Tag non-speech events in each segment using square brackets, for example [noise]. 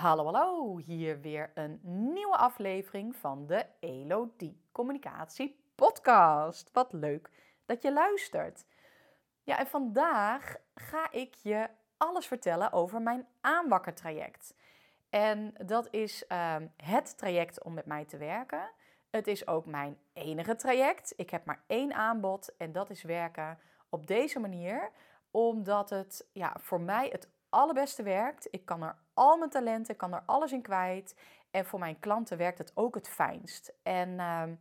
Hallo, hallo, hier weer een nieuwe aflevering van de Elodie Communicatie Podcast. Wat leuk dat je luistert. Ja, en vandaag ga ik je alles vertellen over mijn aanwakkertraject. En dat is ehm, het traject om met mij te werken. Het is ook mijn enige traject. Ik heb maar één aanbod en dat is werken op deze manier, omdat het ja, voor mij het allerbeste werkt. Ik kan er al mijn talenten, kan er alles in kwijt. En voor mijn klanten werkt het ook het fijnst. En ehm,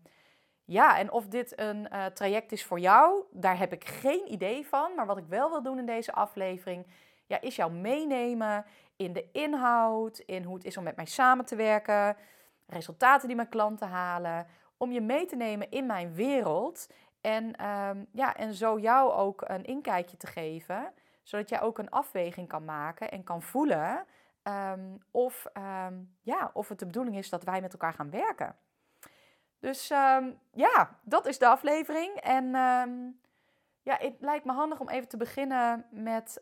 ja, en of dit een uh, traject is voor jou, daar heb ik geen idee van. Maar wat ik wel wil doen in deze aflevering, ja, is jou meenemen in de inhoud, in hoe het is om met mij samen te werken, resultaten die mijn klanten halen, om je mee te nemen in mijn wereld. En, ehm, ja, en zo jou ook een inkijkje te geven zodat jij ook een afweging kan maken en kan voelen um, of, um, ja, of het de bedoeling is dat wij met elkaar gaan werken. Dus um, ja, dat is de aflevering. En ja, het lijkt me handig om even te beginnen met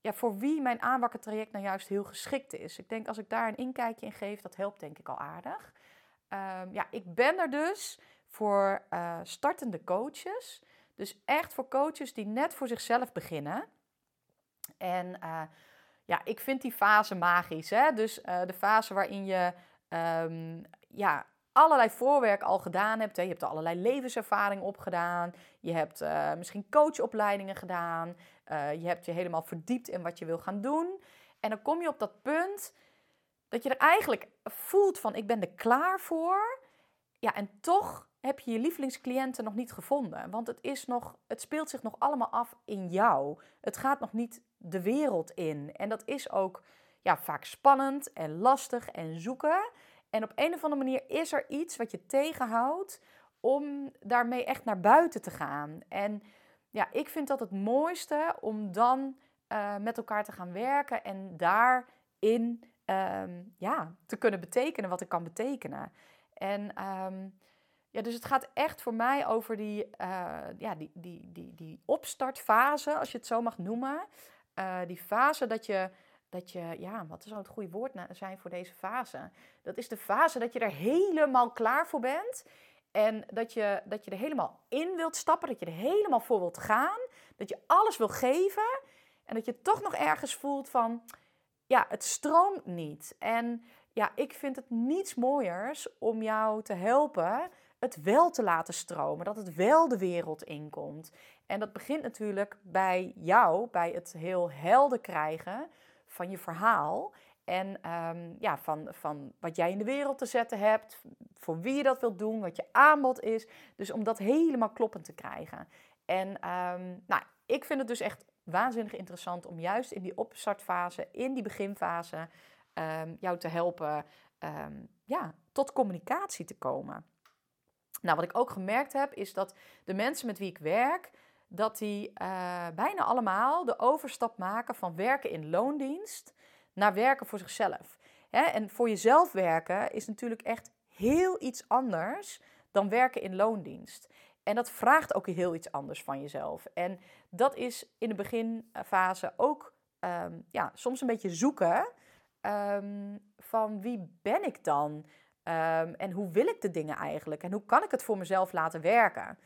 ja, voor wie mijn aanwakkertraject nou juist heel geschikt is. Ik denk als ik daar een inkijkje in geef, dat helpt denk ik al aardig. ja, ik ben er dus voor uh, startende coaches dus echt voor coaches die net voor zichzelf beginnen. En uh, ja, ik vind die fase magisch. Hè? Dus uh, de fase waarin je um, ja, allerlei voorwerk al gedaan hebt. Hè? Je hebt er allerlei levenservaring opgedaan. Je hebt uh, misschien coachopleidingen gedaan. je hebt je helemaal verdiept in wat je wil gaan doen. En dan kom je op dat punt dat je er eigenlijk voelt van ik ben er klaar voor. Ja, en toch heb je je lievelingscliënten nog niet gevonden. Want het, is nog, het speelt zich nog allemaal af in jou. Het gaat nog niet de wereld in. En dat is ook ja, vaak spannend en lastig en zoeken. En op een of andere manier is er iets wat je tegenhoudt om daarmee echt naar buiten te gaan. En ja, ik vind dat het mooiste om dan uh, met elkaar te gaan werken en daarin um, ja, te kunnen betekenen wat ik kan betekenen. En um, ja, dus het gaat echt voor mij over die, uh, ja, die, die, die, die opstartfase, als je het zo mag noemen. Uh, die fase dat je, dat je, ja, wat zou het goede woord zijn voor deze fase? Dat is de fase dat je er helemaal klaar voor bent. En dat je, dat je er helemaal in wilt stappen, dat je er helemaal voor wilt gaan. Dat je alles wil geven. En dat je toch nog ergens voelt van, ja, het stroomt niet. En ja, ik vind het niets mooiers om jou te helpen het wel te laten stromen, dat het wel de wereld inkomt. En dat begint natuurlijk bij jou, bij het heel helder krijgen van je verhaal. En um, ja, van, van wat jij in de wereld te zetten hebt, voor wie je dat wilt doen, wat je aanbod is. Dus om dat helemaal kloppend te krijgen. En um, nou, ik vind het dus echt waanzinnig interessant om juist in die opstartfase, in die beginfase, um, jou te helpen ja, tot communicatie te komen. Nou, wat ik ook gemerkt heb, is dat de mensen met wie ik werk, dat die uh, bijna allemaal de overstap maken van werken in loondienst naar werken voor zichzelf. Hè? En voor jezelf werken is natuurlijk echt heel iets anders dan werken in loondienst. En dat vraagt ook heel iets anders van jezelf. En dat is in de beginfase ook um, ja, soms een beetje zoeken um, van wie ben ik dan? Um, en hoe wil ik de dingen eigenlijk? En hoe kan ik het voor mezelf laten werken?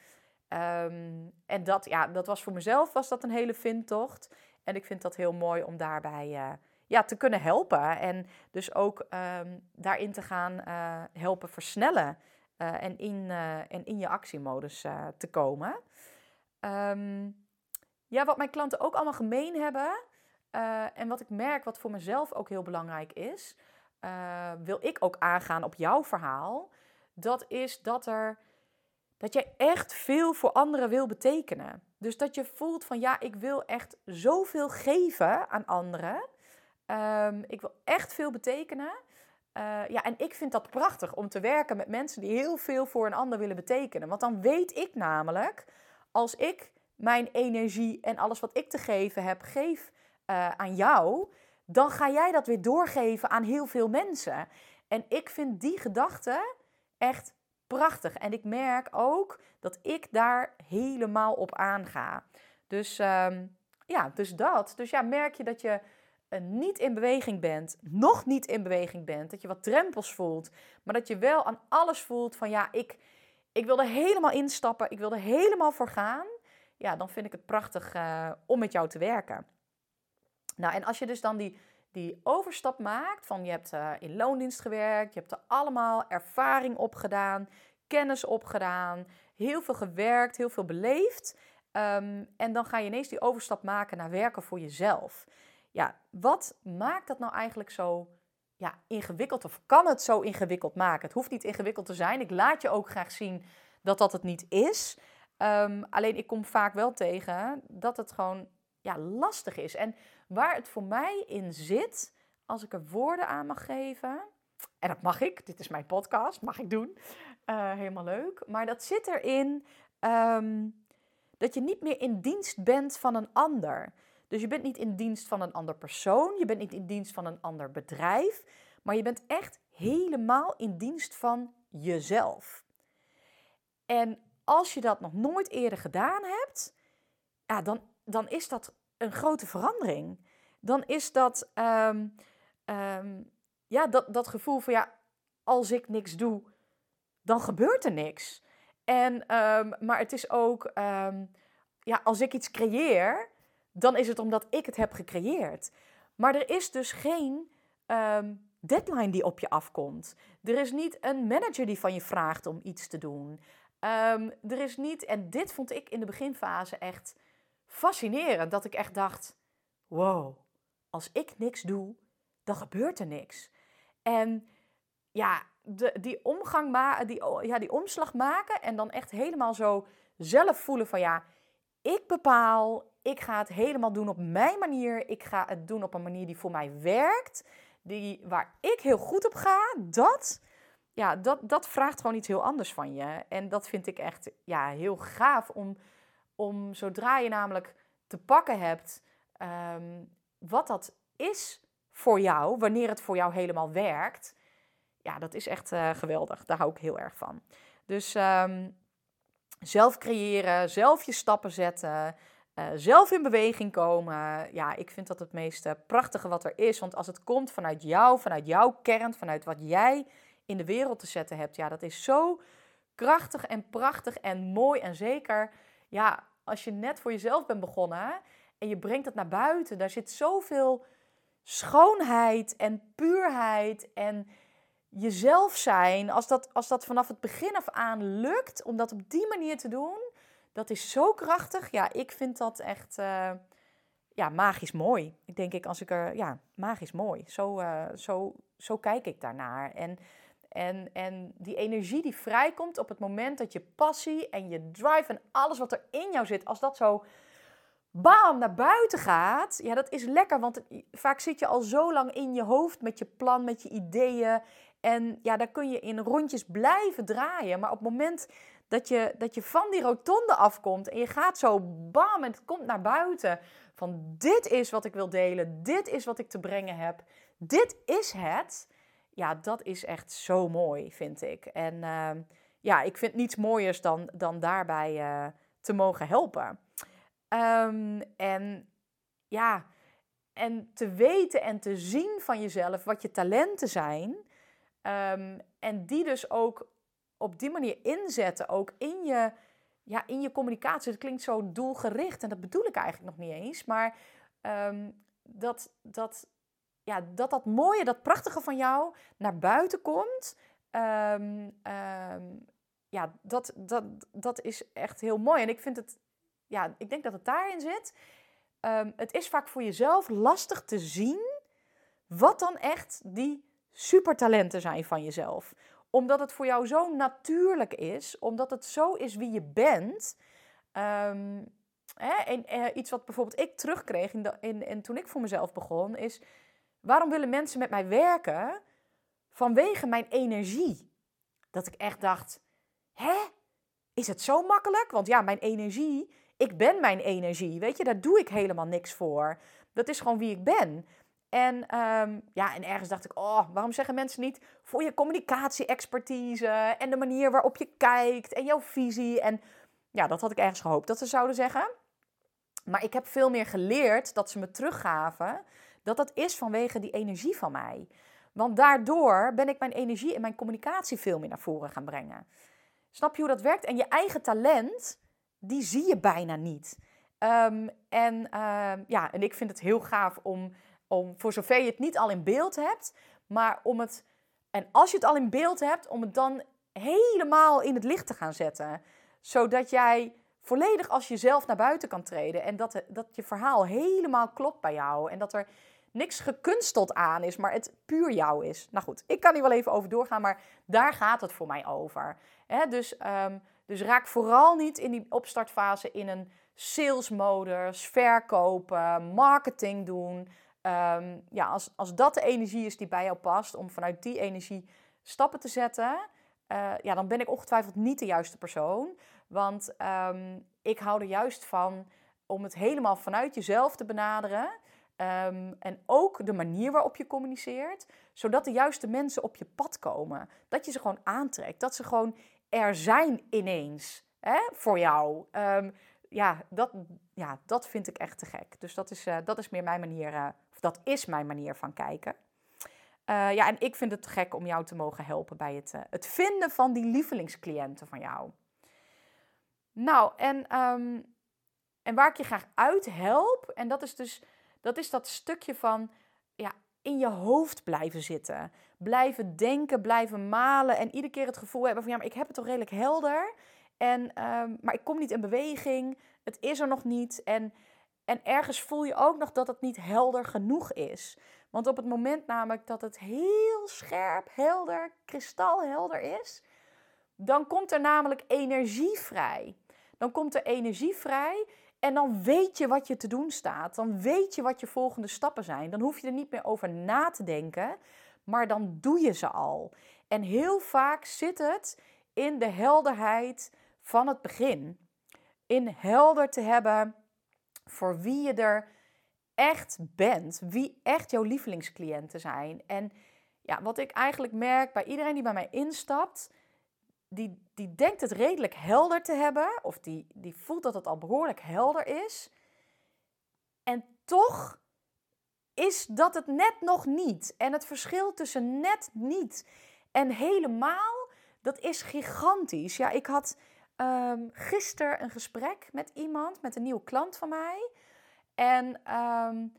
Um, en dat, ja, dat was voor mezelf was dat een hele vindtocht. En ik vind dat heel mooi om daarbij uh, ja, te kunnen helpen. En dus ook um, daarin te gaan uh, helpen versnellen. Uh, en, in, en in je actiemodus te komen. ja, wat mijn klanten ook allemaal gemeen hebben. en wat ik merk, wat voor mezelf ook heel belangrijk is uh, wil ik ook aangaan op jouw verhaal. Dat is dat er dat jij echt veel voor anderen wil betekenen. Dus dat je voelt van ja, ik wil echt zoveel geven aan anderen. Um, ik wil echt veel betekenen. Uh, ja, en ik vind dat prachtig om te werken met mensen die heel veel voor een ander willen betekenen. Want dan weet ik namelijk, als ik mijn energie en alles wat ik te geven heb, geef uh, aan jou, dan ga jij dat weer doorgeven aan heel veel mensen. En ik vind die gedachte echt prachtig. En ik merk ook dat ik daar helemaal op aanga. Dus um, ja, dus dat. Dus ja, merk je dat je eh, niet in beweging bent, nog niet in beweging bent, dat je wat drempels voelt, maar dat je wel aan alles voelt van ja, ik, ik wil er helemaal instappen, ik wil er helemaal voor gaan, ja, dan vind ik het prachtig uh, om met jou te werken. Nou, en als je dus dan die, die overstap maakt van je hebt uh, in loondienst gewerkt, je hebt er allemaal ervaring opgedaan, kennis opgedaan, heel veel gewerkt, heel veel beleefd. Um, en dan ga je ineens die overstap maken naar werken voor jezelf. Ja, wat maakt dat nou eigenlijk zo ja, ingewikkeld? Of kan het zo ingewikkeld maken? Het hoeft niet ingewikkeld te zijn. Ik laat je ook graag zien dat dat het niet is. Um, alleen ik kom vaak wel tegen dat het gewoon ja, lastig is. En waar het voor mij in zit, als ik er woorden aan mag geven, en dat mag ik, dit is mijn podcast, mag ik doen, uh, helemaal leuk. Maar dat zit erin um, dat je niet meer in dienst bent van een ander. Dus je bent niet in dienst van een ander persoon, je bent niet in dienst van een ander bedrijf, maar je bent echt helemaal in dienst van jezelf. En als je dat nog nooit eerder gedaan hebt, ja, dan, dan is dat een grote verandering. Dan is dat, um, um, ja, dat, dat gevoel van ja, als ik niks doe, dan gebeurt er niks. En, um, maar het is ook, ja, als ik iets creëer, dan is het omdat ik het heb gecreëerd. Maar er is dus geen deadline die op je afkomt. Er is niet een manager die van je vraagt om iets te doen. Er is niet, en dit vond ik in de beginfase echt fascinerend, dat ik echt dacht: wow, als ik niks doe, dan gebeurt er niks. En ja, de, die omgang die, ja, die omslag maken en dan echt helemaal zo zelf voelen van ja, ik bepaal, ik ga het helemaal doen op mijn manier, ik ga het doen op een manier die voor mij werkt, die, waar ik heel goed op ga, dat ja, dat, dat vraagt gewoon iets heel anders van je. En dat vind ik echt ja, heel gaaf om, om zodra je namelijk te pakken hebt um, wat dat is voor jou, wanneer het voor jou helemaal werkt. Ja, dat is echt uh, geweldig. Daar hou ik heel erg van. Dus um, zelf creëren, zelf je stappen zetten, uh, zelf in beweging komen. Ja, ik vind dat het meest prachtige wat er is. Want als het komt vanuit jou, vanuit jouw kern, vanuit wat jij in de wereld te zetten hebt. Ja, dat is zo krachtig en prachtig en mooi. En zeker, ja, als je net voor jezelf bent begonnen en je brengt het naar buiten, daar zit zoveel schoonheid en puurheid en jezelf zijn. Als dat, als dat vanaf het begin af aan lukt om dat op die manier te doen, dat is zo krachtig. Ja, ik vind dat echt. Uh, ja, magisch mooi. Ik denk ik als ik er, ja, magisch mooi. Zo, uh, zo, zo kijk ik daarnaar. En en, en die energie die vrijkomt op het moment dat je passie en je drive en alles wat er in jou zit, als dat zo bam naar buiten gaat, ja, dat is lekker. Want vaak zit je al zo lang in je hoofd met je plan, met je ideeën. En ja, daar kun je in rondjes blijven draaien. Maar op het moment dat je, dat je van die rotonde afkomt en je gaat zo bam en het komt naar buiten. Van dit is wat ik wil delen, dit is wat ik te brengen heb, dit is het ja, dat is echt zo mooi, vind ik. En ehm, ja, ik vind niets mooiers dan, dan daarbij uh, te mogen helpen. Um, en ja, en te weten en te zien van jezelf wat je talenten zijn. Um, en die dus ook op die manier inzetten, ook in je, ja, in je communicatie. Het klinkt zo doelgericht en dat bedoel ik eigenlijk nog niet eens. Maar dat, dat ja, dat dat mooie, dat prachtige van jou naar buiten komt. Um, um, ja, dat, dat, dat is echt heel mooi. En ik vind het, ja, ik denk dat het daarin zit. Um, het is vaak voor jezelf lastig te zien wat dan echt die supertalenten zijn van jezelf. Omdat het voor jou zo natuurlijk is, omdat het zo is wie je bent. hè, en, uh, iets wat bijvoorbeeld ik terugkreeg in, de, in, in, toen ik voor mezelf begon, is Waarom willen mensen met mij werken? Vanwege mijn energie. Dat ik echt dacht: hè? Is het zo makkelijk? Want ja, mijn energie, ik ben mijn energie. Weet je, daar doe ik helemaal niks voor. Dat is gewoon wie ik ben. En, um, ja, en ergens dacht ik, oh, waarom zeggen mensen niet voor je communicatie-expertise en de manier waarop je kijkt en jouw visie. En ja, dat had ik ergens gehoopt dat ze zouden zeggen. Maar ik heb veel meer geleerd dat ze me teruggaven dat dat is vanwege die energie van mij. Want daardoor ben ik mijn energie en mijn communicatie veel meer naar voren gaan brengen. Snap je hoe dat werkt? En je eigen talent, die zie je bijna niet. Ehm, en, ehm, ja, en ik vind het heel gaaf om, om, voor zover je het niet al in beeld hebt, maar om het, en als je het al in beeld hebt, om het dan helemaal in het licht te gaan zetten. Zodat jij volledig als jezelf naar buiten kan treden en dat, dat je verhaal helemaal klopt bij jou en dat er niks gekunsteld aan is, maar het puur jou is. Nou goed, ik kan hier wel even over doorgaan, maar daar gaat het voor mij over. dus, um, dus raak vooral niet in die opstartfase in een salesmodus, verkopen, marketing doen. Ehm, ja, als, als dat de energie is die bij jou past, om vanuit die energie stappen te zetten, uh, ja, dan ben ik ongetwijfeld niet de juiste persoon. Want ehm, ik hou er juist van om het helemaal vanuit jezelf te benaderen. Ehm, en ook de manier waarop je communiceert, zodat de juiste mensen op je pad komen. Dat je ze gewoon aantrekt, dat ze gewoon er zijn ineens hè, voor jou. Um, ja, dat, ja, dat vind ik echt te gek. Dus dat is, uh, dat is meer mijn manier, uh, of dat is mijn manier van kijken. Uh, ja, en ik vind het te gek om jou te mogen helpen bij het, het vinden van die lievelingscliënten van jou. Nou, en, um, en waar ik je graag uit help, en dat is dus dat is dat stukje van ja, in je hoofd blijven zitten. Blijven denken, blijven malen en iedere keer het gevoel hebben van ja, maar ik heb het toch redelijk helder. En, um, maar ik kom niet in beweging, het is er nog niet. En, en ergens voel je ook nog dat het niet helder genoeg is. Want op het moment namelijk dat het heel scherp, helder, kristalhelder is, dan komt er namelijk energie vrij. Dan komt er energie vrij en dan weet je wat je te doen staat. Dan weet je wat je volgende stappen zijn. Dan hoef je er niet meer over na te denken, maar dan doe je ze al. En heel vaak zit het in de helderheid van het begin. In helder te hebben voor wie je er echt bent, wie echt jouw lievelingscliënten zijn. En ja, wat ik eigenlijk merk bij iedereen die bij mij instapt, die, die denkt het redelijk helder te hebben, of die, die voelt dat het al behoorlijk helder is. En toch is dat het net nog niet. En het verschil tussen net niet en helemaal, dat is gigantisch. Ja, ik had um, gisteren een gesprek met iemand, met een nieuwe klant van mij. En um,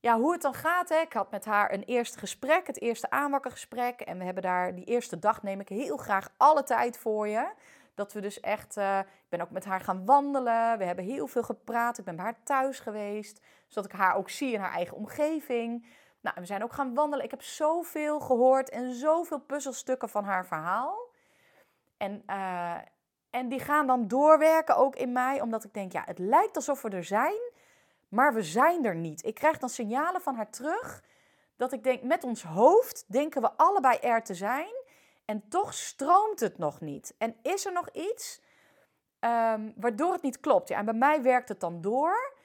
ja, hoe het dan gaat. Hè. Ik had met haar een eerste gesprek, het eerste aanwakkergesprek. En we hebben daar die eerste dag neem ik heel graag alle tijd voor je. Dat we dus echt, uh, ik ben ook met haar gaan wandelen. We hebben heel veel gepraat. Ik ben bij haar thuis geweest. Zodat ik haar ook zie in haar eigen omgeving. Nou, we zijn ook gaan wandelen. Ik heb zoveel gehoord en zoveel puzzelstukken van haar verhaal. En, uh, en die gaan dan doorwerken ook in mij. Omdat ik denk, ja, het lijkt alsof we er zijn maar we zijn er niet. Ik krijg dan signalen van haar terug dat ik denk, met ons hoofd denken we allebei er te zijn en toch stroomt het nog niet. En is er nog iets um, waardoor het niet klopt? Ja, en bij mij werkt het dan door.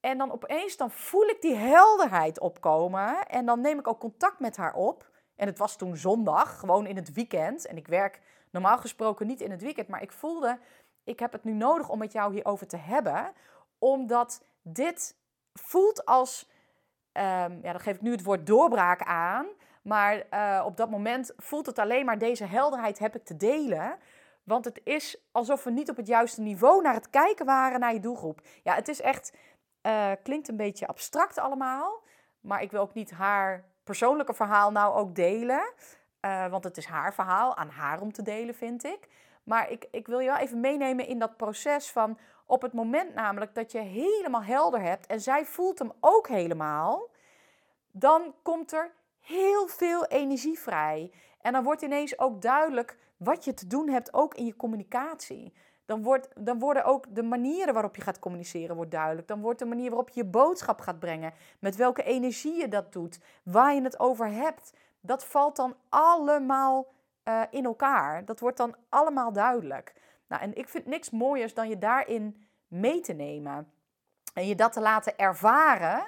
En dan opeens dan voel ik die helderheid opkomen. En dan neem ik ook contact met haar op. En het was toen zondag, gewoon in het weekend. En ik werk normaal gesproken niet in het weekend. Maar ik voelde, ik heb het nu nodig om met jou hierover te hebben. Omdat dit voelt als, um, ja, dan geef ik nu het woord doorbraak aan. Maar uh, op dat moment voelt het alleen maar deze helderheid heb ik te delen. Want het is alsof we niet op het juiste niveau naar het kijken waren naar je doelgroep. Ja, het is echt, uh, klinkt een beetje abstract allemaal. Maar ik wil ook niet haar persoonlijke verhaal nou ook delen. Uh, want het is haar verhaal, aan haar om te delen, vind ik. Maar ik, ik wil je wel even meenemen in dat proces van op het moment namelijk dat je helemaal helder hebt en zij voelt hem ook helemaal, dan komt er heel veel energie vrij. En dan wordt ineens ook duidelijk wat je te doen hebt, ook in je communicatie. Dan, wordt, dan worden ook de manieren waarop je gaat communiceren wordt duidelijk. Dan wordt de manier waarop je je boodschap gaat brengen, met welke energie je dat doet, waar je het over hebt. Dat valt dan allemaal uh, in elkaar. Dat wordt dan allemaal duidelijk. Nou, en ik vind niks mooiers dan je daarin mee te nemen. En je dat te laten ervaren,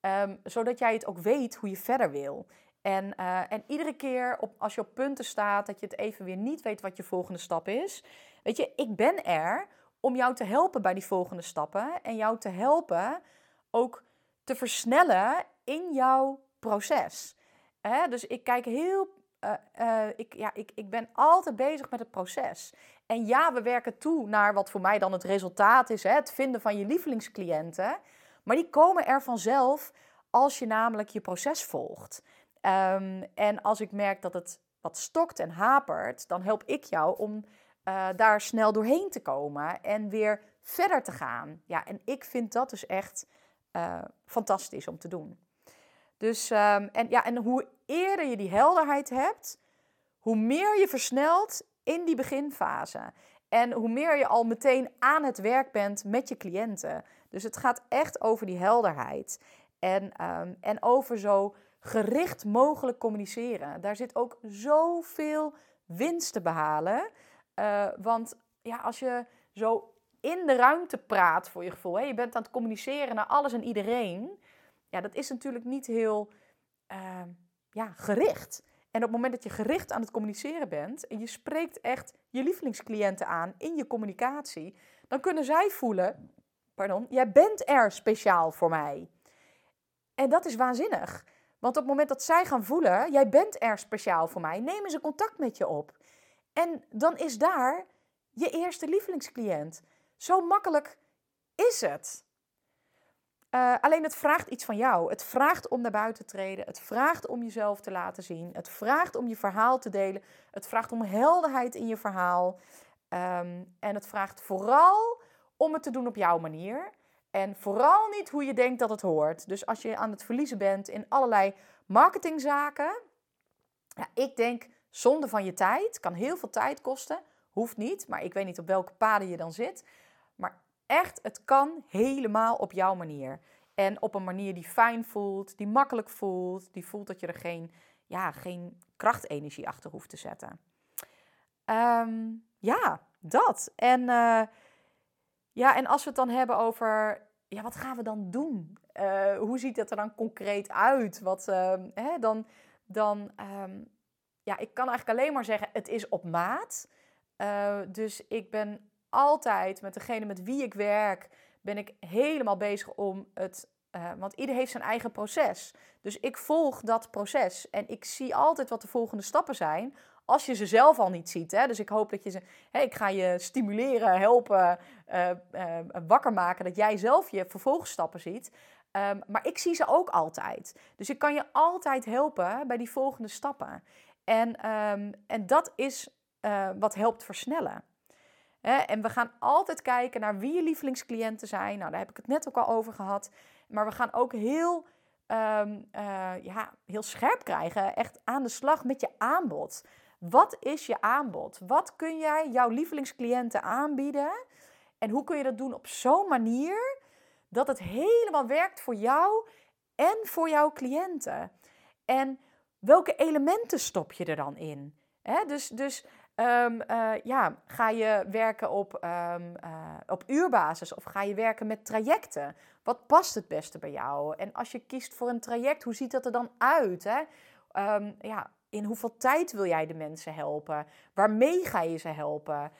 um, zodat jij het ook weet hoe je verder wil. En, uh, en iedere keer op, als je op punten staat dat je het even weer niet weet wat je volgende stap is. Weet je, ik ben er om jou te helpen bij die volgende stappen. En jou te helpen ook te versnellen in jouw proces. dus ik kijk heel. Uh, uh, ik, ja, ik, ik ben altijd bezig met het proces. En ja, we werken toe naar wat voor mij dan het resultaat is: hè, het vinden van je lievelingscliënten. Maar die komen er vanzelf als je namelijk je proces volgt. Um, en als ik merk dat het wat stokt en hapert, dan help ik jou om uh, daar snel doorheen te komen en weer verder te gaan. Ja, en ik vind dat dus echt fantastisch om te doen. Dus, um, en, ja, en hoe eerder je die helderheid hebt, hoe meer je versnelt in die beginfase. En hoe meer je al meteen aan het werk bent met je cliënten. Dus het gaat echt over die helderheid. En, um, en over zo gericht mogelijk communiceren. Daar zit ook zoveel winst te behalen. Uh, want ja, als je zo in de ruimte praat voor je gevoel, je bent aan het communiceren naar alles en iedereen. Ja, dat is natuurlijk niet heel uh, ja, gericht. En op het moment dat je gericht aan het communiceren bent en je spreekt echt je lievelingscliënten aan in je communicatie, dan kunnen zij voelen, pardon, jij bent er speciaal voor mij. En dat is waanzinnig. Want op het moment dat zij gaan voelen, jij bent er speciaal voor mij, nemen ze contact met je op. En dan is daar je eerste lievelingscliënt. Zo makkelijk is het. Uh, alleen het vraagt iets van jou. Het vraagt om naar buiten te treden. Het vraagt om jezelf te laten zien. Het vraagt om je verhaal te delen. Het vraagt om helderheid in je verhaal. Um, en het vraagt vooral om het te doen op jouw manier. En vooral niet hoe je denkt dat het hoort. Dus als je aan het verliezen bent in allerlei marketingzaken. Ja, ik denk zonde van je tijd. Kan heel veel tijd kosten. Hoeft niet, maar ik weet niet op welke paden je dan zit. Maar echt, het kan helemaal op jouw manier. En op een manier die fijn voelt, die makkelijk voelt, die voelt dat je er geen, ja, geen krachtenergie achter hoeft te zetten. Um, ja, dat. En, uh, ja, en als we het dan hebben over, ja, wat gaan we dan doen? Uh, hoe ziet dat er dan concreet uit? Wat, uh, hè, dan, dan um, ja, ik kan eigenlijk alleen maar zeggen, het is op maat. Uh, dus ik ben altijd met degene met wie ik werk, ben ik helemaal bezig om het. Uh, want ieder heeft zijn eigen proces. Dus ik volg dat proces. En ik zie altijd wat de volgende stappen zijn. Als je ze zelf al niet ziet. Hè? Dus ik hoop dat je ze. Ik ga je stimuleren, helpen, uh, uh, wakker maken. Dat jij zelf je vervolgstappen ziet. Um, maar ik zie ze ook altijd. Dus ik kan je altijd helpen bij die volgende stappen. En, um, en dat is wat helpt versnellen. En we gaan altijd kijken naar wie je lievelingscliënten zijn. Nou, daar heb ik het net ook al over gehad. Maar we gaan ook heel, um, uh, ja, heel scherp krijgen, echt aan de slag met je aanbod. Wat is je aanbod? Wat kun jij jouw lievelingscliënten aanbieden? En hoe kun je dat doen op zo'n manier dat het helemaal werkt voor jou en voor jouw cliënten? En welke elementen stop je er dan in? Dus dus um, uh, ja, ga je werken op, um, uh, op uurbasis of ga je werken met trajecten? Wat past het beste bij jou? En als je kiest voor een traject, hoe ziet dat er dan uit? Hè? Um, ja, in hoeveel tijd wil jij de mensen helpen? Waarmee ga je ze helpen?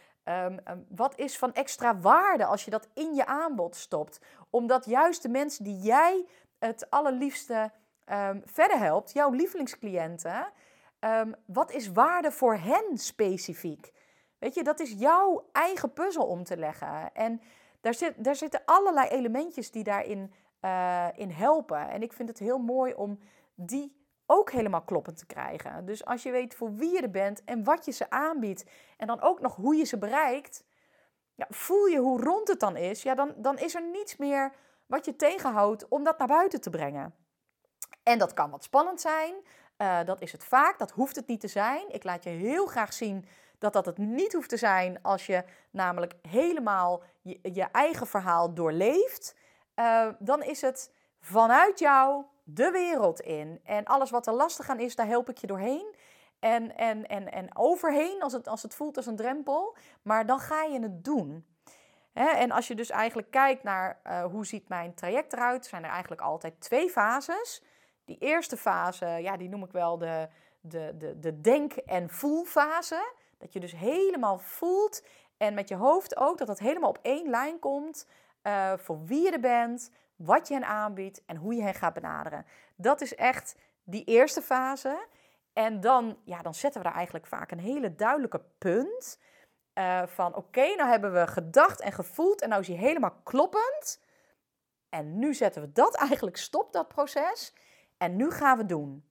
Wat is van extra waarde als je dat in je aanbod stopt? Omdat juist de mensen die jij het allerliefste verder helpt, jouw lievelingscliënten, um, wat is waarde voor hen specifiek? Weet je, dat is jouw eigen puzzel om te leggen. En daar, zit, daar zitten allerlei elementjes die daarin uh, in helpen. En ik vind het heel mooi om die ook helemaal kloppend te krijgen. Dus als je weet voor wie je er bent en wat je ze aanbiedt, en dan ook nog hoe je ze bereikt, ja, voel je hoe rond het dan is, ja, dan, dan is er niets meer wat je tegenhoudt om dat naar buiten te brengen. En dat kan wat spannend zijn. Uh, dat is het vaak. Dat hoeft het niet te zijn. Ik laat je heel graag zien dat dat het niet hoeft te zijn als je namelijk helemaal je, eigen verhaal doorleeft. Uh, dan is het vanuit jou de wereld in. En alles wat er lastig aan is, daar help ik je doorheen. En, en, en, en overheen, als het, als het voelt als een drempel. Maar dan ga je het doen. en als je dus eigenlijk kijkt naar uh, hoe ziet mijn traject eruit, zijn er eigenlijk altijd twee fases. Die eerste fase, ja, die noem ik wel de, de, de, de denk- en voelfase. Dat je dus helemaal voelt en met je hoofd ook, dat het helemaal op één lijn komt. Uh, voor wie je er bent, wat je hen aanbiedt en hoe je hen gaat benaderen. Dat is echt die eerste fase. En dan, ja, dan zetten we daar eigenlijk vaak een hele duidelijke punt. Uh, van oké, nou hebben we gedacht en gevoeld en nou is hij helemaal kloppend. En nu zetten we dat [laughs] eigenlijk stop, dat proces. En nu gaan we doen.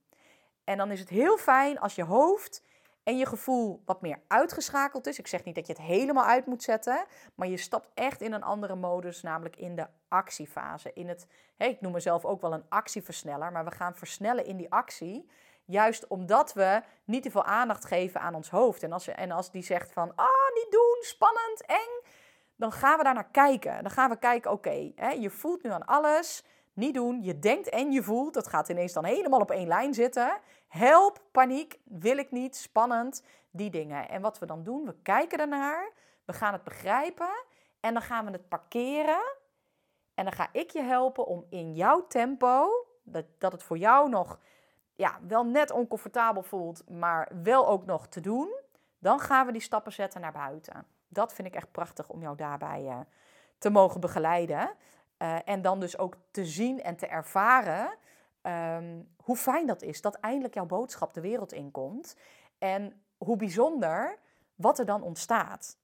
En dan is het heel fijn als je hoofd en je gevoel wat meer uitgeschakeld is. Ik zeg niet dat je het helemaal uit moet zetten, maar je stapt echt in een andere modus, namelijk in de actiefase. In het, ik noem mezelf ook wel een actieversneller, maar we gaan versnellen in die actie. Juist omdat we niet te veel aandacht geven aan ons hoofd. En als, je, en als die zegt van, ah, niet doen, spannend, eng, dan gaan we daar naar kijken. Dan gaan we kijken, oké, je voelt nu aan alles, niet doen. Je denkt en je voelt, dat gaat ineens dan helemaal op één lijn zitten. Help, paniek, wil ik niet, spannend, die dingen. En wat we dan doen, we kijken ernaar, we gaan het begrijpen en dan gaan we het parkeren. En dan ga ik je helpen om in jouw tempo, dat, dat het voor jou nog ja, wel net oncomfortabel voelt, maar wel ook nog te doen. Dan gaan we die stappen zetten naar buiten. Dat vind ik echt prachtig om jou daarbij uh, te mogen begeleiden. Uh, en dan dus ook te zien en te ervaren um, hoe fijn dat is dat eindelijk jouw boodschap de wereld inkomt. En hoe bijzonder wat er dan ontstaat.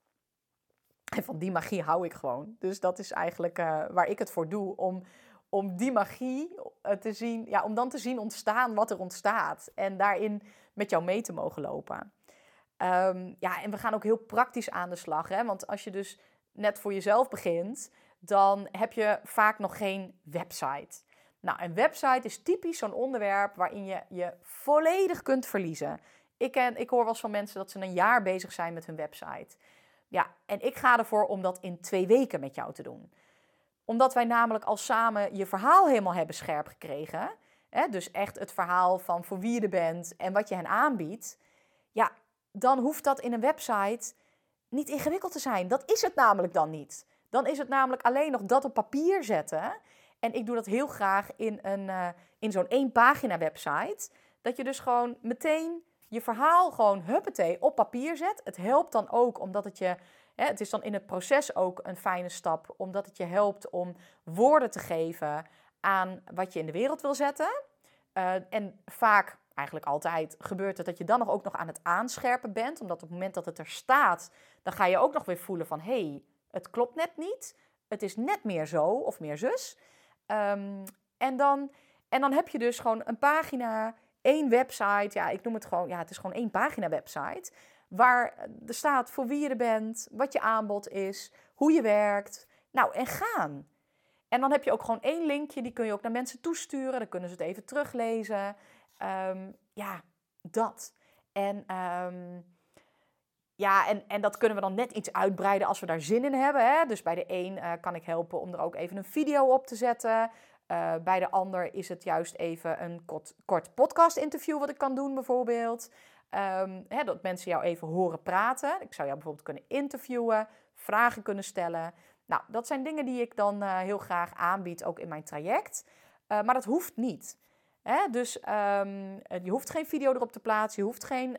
En van die magie hou ik gewoon. Dus dat is eigenlijk uh, waar ik het voor doe. Om, om die magie te zien, ja, om dan te zien ontstaan wat er ontstaat. En daarin met jou mee te mogen lopen. Um, ja, en we gaan ook heel praktisch aan de slag. Hè? Want als je dus net voor jezelf begint, dan heb je vaak nog geen website. Nou, een website is typisch zo'n onderwerp waarin je je volledig kunt verliezen. Ik, ik hoor wel eens van mensen dat ze een jaar bezig zijn met hun website. Ja, en ik ga ervoor om dat in twee weken met jou te doen. Omdat wij namelijk al samen je verhaal helemaal hebben scherp gekregen. Hè, dus echt het verhaal van voor wie je er bent en wat je hen aanbiedt. Ja, dan hoeft dat in een website niet ingewikkeld te zijn. Dat is het namelijk dan niet. Dan is het namelijk alleen nog dat op papier zetten. En ik doe dat heel graag in, een, uh, in zo'n één pagina website. Dat je dus gewoon meteen je verhaal gewoon huppatee op papier zet. Het helpt dan ook omdat het je... Hè, het is dan in het proces ook een fijne stap. Omdat het je helpt om woorden te geven aan wat je in de wereld wil zetten. Uh, en vaak eigenlijk altijd gebeurt het dat je dan nog ook nog aan het aanscherpen bent. Omdat op het moment dat het er staat, dan ga je ook nog weer voelen van... hé, hey, het klopt net niet. Het is net meer zo of meer zus. Um, en, dan, en dan heb je dus gewoon een pagina, één website. Ja, ik noem het gewoon, ja, het is gewoon één pagina website. Waar er staat voor wie je er bent, wat je aanbod is, hoe je werkt. Nou, en gaan. En dan heb je ook gewoon één linkje, die kun je ook naar mensen toesturen. Dan kunnen ze het even teruglezen. Um, ja, dat. En um, ja, en, en dat kunnen we dan net iets uitbreiden als we daar zin in hebben. Hè? Dus bij de een uh, kan ik helpen om er ook even een video op te zetten. Uh, bij de ander is het juist even een kort, podcast-interview wat ik kan doen, bijvoorbeeld. Um, hè, dat mensen jou even horen praten. Ik zou jou bijvoorbeeld kunnen interviewen, vragen kunnen stellen. Nou, dat zijn dingen die ik dan uh, heel graag aanbied, ook in mijn traject. maar dat hoeft niet. Hè? Dus um, je hoeft geen video erop te plaatsen, je hoeft geen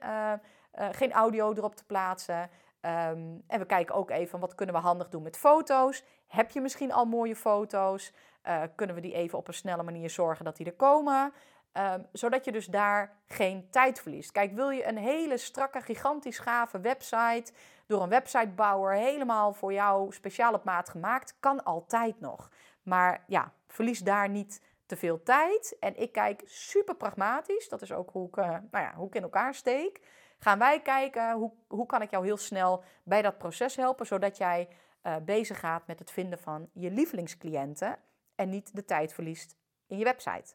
uh, geen audio erop te plaatsen. Um, en we kijken ook even wat kunnen we handig doen met foto's. Heb je misschien al mooie foto's? Uh, kunnen we die even op een snelle manier zorgen dat die er komen? Um, zodat je dus daar geen tijd verliest. Kijk, wil je een hele strakke, gigantisch gave website door een websitebouwer helemaal voor jou speciaal op maat gemaakt, kan altijd nog. Maar ja, verlies daar niet te veel tijd. En ik kijk super pragmatisch. Dat is ook hoe ik, uh, nou ja, hoe ik in elkaar steek gaan wij kijken hoe, hoe kan ik jou heel snel bij dat proces helpen, zodat jij uh, bezig gaat met het vinden van je lievelingscliënten en niet de tijd verliest in je website.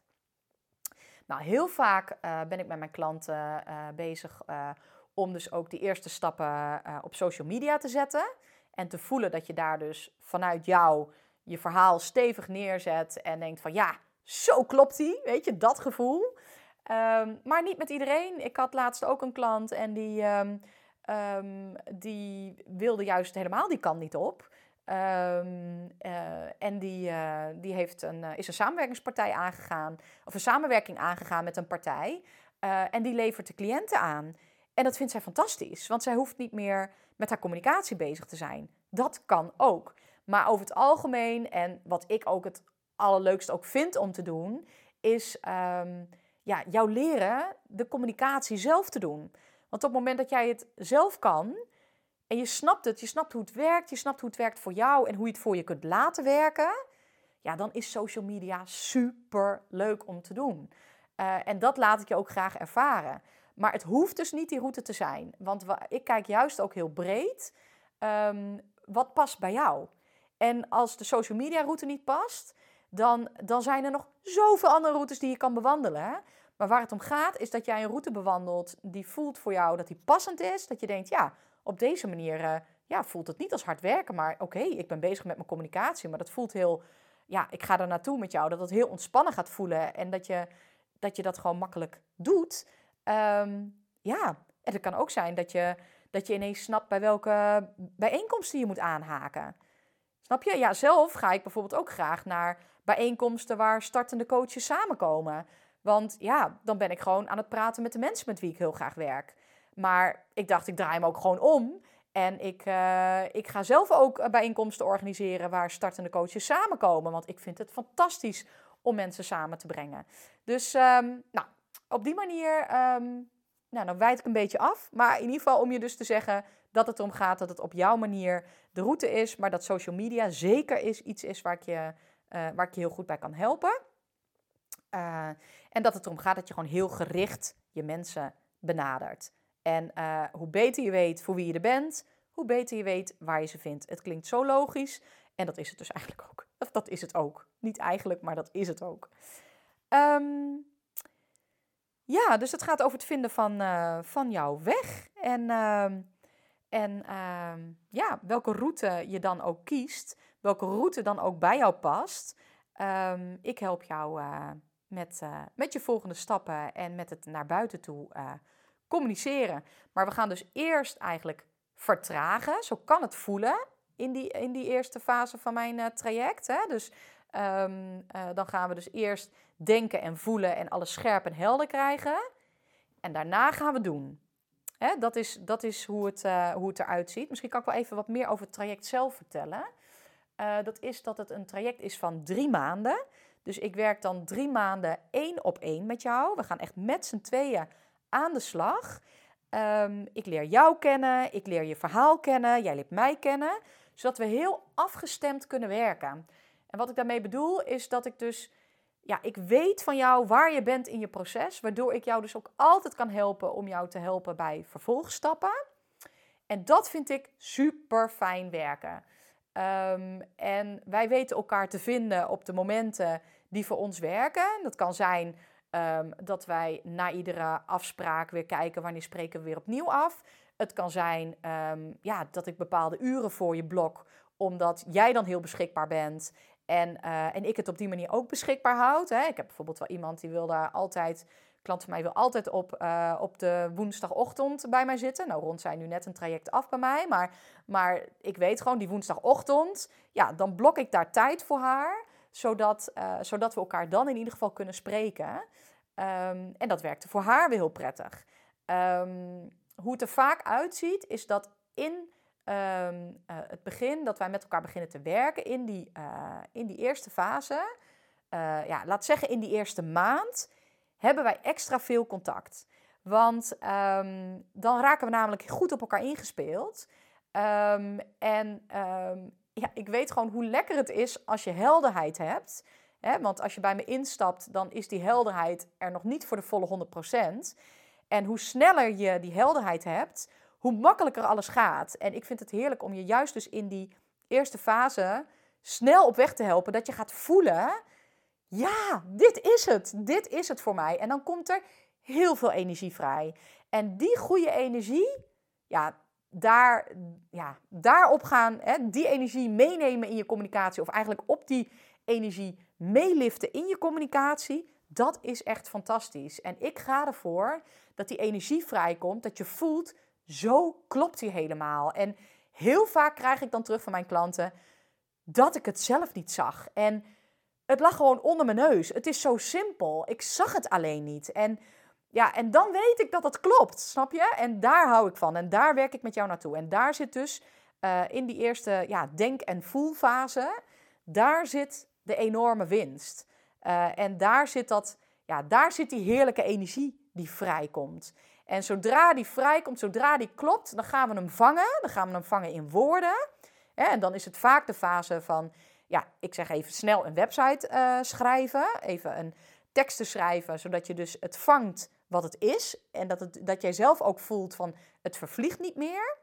Nou, heel vaak uh, ben ik met mijn klanten uh, bezig om dus ook die eerste stappen op social media te zetten. En te voelen dat je daar dus vanuit jou je verhaal stevig neerzet en denkt van ja, zo klopt die, weet je, dat gevoel. Um, maar niet met iedereen. Ik had laatst ook een klant en die, um, um, die wilde juist helemaal die kant niet op. Uh, en die, uh, die heeft een, uh, is een samenwerkingspartij aangegaan, of een samenwerking aangegaan met een partij. En die levert de cliënten aan. En dat vindt zij fantastisch, want zij hoeft niet meer met haar communicatie bezig te zijn. Dat kan ook. Maar over het algemeen, en wat ik ook het allerleukste ook vind om te doen, is ja, jou leren de communicatie zelf te doen. Want op het moment dat jij het zelf kan en je snapt het, je snapt hoe het werkt, je snapt hoe het werkt voor jou en hoe je het voor je kunt laten werken, ja, dan is social media super leuk om te doen. Uh, en dat laat ik je ook graag ervaren. Maar het hoeft dus niet die route te zijn. Want ik kijk juist ook heel breed. Um, wat past bij jou? En als de social media route niet past, dan, dan zijn er nog zoveel andere routes die je kan bewandelen. Maar waar het om gaat, is dat jij een route bewandelt die voelt voor jou dat die passend is. Dat je denkt, ja, op deze manier uh, ja, voelt het niet als hard werken. Maar oké, ik ben bezig met mijn communicatie. Maar dat voelt heel, ja, ik ga er naartoe met jou. Dat het heel ontspannen gaat voelen. En dat je dat, je dat gewoon makkelijk doet. Um, ja, en het kan ook zijn dat je, dat je ineens snapt bij welke bijeenkomsten je moet aanhaken. Snap je? Ja, zelf ga ik bijvoorbeeld ook graag naar bijeenkomsten waar startende coaches samenkomen. Want ja, dan ben ik gewoon aan het praten met de mensen met wie ik heel graag werk. Maar ik dacht, ik draai hem ook gewoon om. En ik, uh, ik ga zelf ook bijeenkomsten organiseren waar startende coaches samenkomen. Want ik vind het fantastisch om mensen samen te brengen. Dus um, nou, op die manier, um, nou, dan wijd ik een beetje af. Maar in ieder geval om je dus te zeggen dat het erom gaat dat het op jouw manier de route is. Maar dat social media zeker is iets is waar ik je, uh, waar ik je heel goed bij kan helpen. Uh, en dat het erom gaat dat je gewoon heel gericht je mensen benadert. En uh, hoe beter je weet voor wie je er bent, hoe beter je weet waar je ze vindt. Het klinkt zo logisch en dat is het dus eigenlijk ook. Of dat is het ook. Niet eigenlijk, maar dat is het ook. Um, ja, dus het gaat over het vinden van, van jouw weg. En, uh, en uh, ja, welke route je dan ook kiest. Welke route dan ook bij jou past. Um, ik help jou uh, met, uh, met je volgende stappen en met het naar buiten toe communiceren. Maar we gaan dus eerst eigenlijk vertragen. Zo kan het voelen in die, in die eerste fase van mijn traject. Hè? Dus um, dan gaan we dus eerst denken en voelen en alles scherp en helder krijgen. En daarna gaan we doen. Hè, dat is, dat is hoe, het, uh, hoe het eruit ziet. Misschien kan ik wel even wat meer over het traject zelf vertellen. Uh, dat is dat het een traject is van drie maanden. Dus ik werk dan drie maanden één op één met jou. We gaan echt met z'n tweeën aan de slag. Um, ik leer jou kennen, ik leer je verhaal kennen, jij leert mij kennen. Zodat we heel afgestemd kunnen werken. En wat ik daarmee bedoel is dat ik dus ja, ik weet van jou waar je bent in je proces, waardoor ik jou dus ook altijd kan helpen om jou te helpen bij vervolgstappen. En dat vind ik super fijn werken. Um, en wij weten elkaar te vinden op de momenten die voor ons werken. Dat kan zijn um, dat wij na iedere afspraak weer kijken wanneer spreken we weer opnieuw af. Het kan zijn um, ja, dat ik bepaalde uren voor je blok, omdat jij dan heel beschikbaar bent en, uh, en ik het op die manier ook beschikbaar houd. Hè. Ik heb bijvoorbeeld wel iemand die wil daar altijd, klant van mij wil altijd op, uh, op de woensdagochtend bij mij zitten. Nou, rond zijn nu net een traject af bij mij. Maar, maar ik weet gewoon, die woensdagochtend, ja, dan blok ik daar tijd voor haar. Zodat, uh, zodat we elkaar dan in ieder geval kunnen spreken. Um, en dat werkte voor haar weer heel prettig. Um, hoe het er vaak uitziet, is dat in um, uh, het begin, dat wij met elkaar beginnen te werken in die, uh, in die eerste fase, uh, ja, laat zeggen in die eerste maand, hebben wij extra veel contact. Want um, dan raken we namelijk goed op elkaar ingespeeld. Um, en ja, ik weet gewoon hoe lekker het is als je helderheid hebt. Hè? Want als je bij me instapt, dan is die helderheid er nog niet voor de volle 100%. En hoe sneller je die helderheid hebt, hoe makkelijker alles gaat. En ik vind het heerlijk om je juist dus in die eerste fase snel op weg te helpen. Dat je gaat voelen, ja, dit is het. Dit is het voor mij. En dan komt er heel veel energie vrij. En die goede energie, ja, daar, ja, daarop gaan, hè, die energie meenemen in je communicatie. Of eigenlijk op die energie meeliften in je communicatie. Dat is echt fantastisch. En ik ga ervoor dat die energie vrijkomt. Dat je voelt, zo klopt hij helemaal. En heel vaak krijg ik dan terug van mijn klanten dat ik het zelf niet zag. En het lag gewoon onder mijn neus. Het is zo simpel. Ik zag het alleen niet. En ja, en dan weet ik dat het klopt, snap je? En daar hou ik van. En daar werk ik met jou naartoe. En daar zit dus uh, in die eerste ja, denk- en voelfase, daar zit de enorme winst. Uh, en daar zit, dat, ja, daar zit die heerlijke energie die vrijkomt. En zodra die vrijkomt, zodra die klopt, dan gaan we hem vangen. Dan gaan we hem vangen in woorden. En dan is het vaak de fase van, ja, ik zeg even snel een website uh, schrijven. Even een teksten schrijven, zodat je dus het vangt wat het is. En dat, het, dat jij zelf ook voelt van het vervliegt niet meer.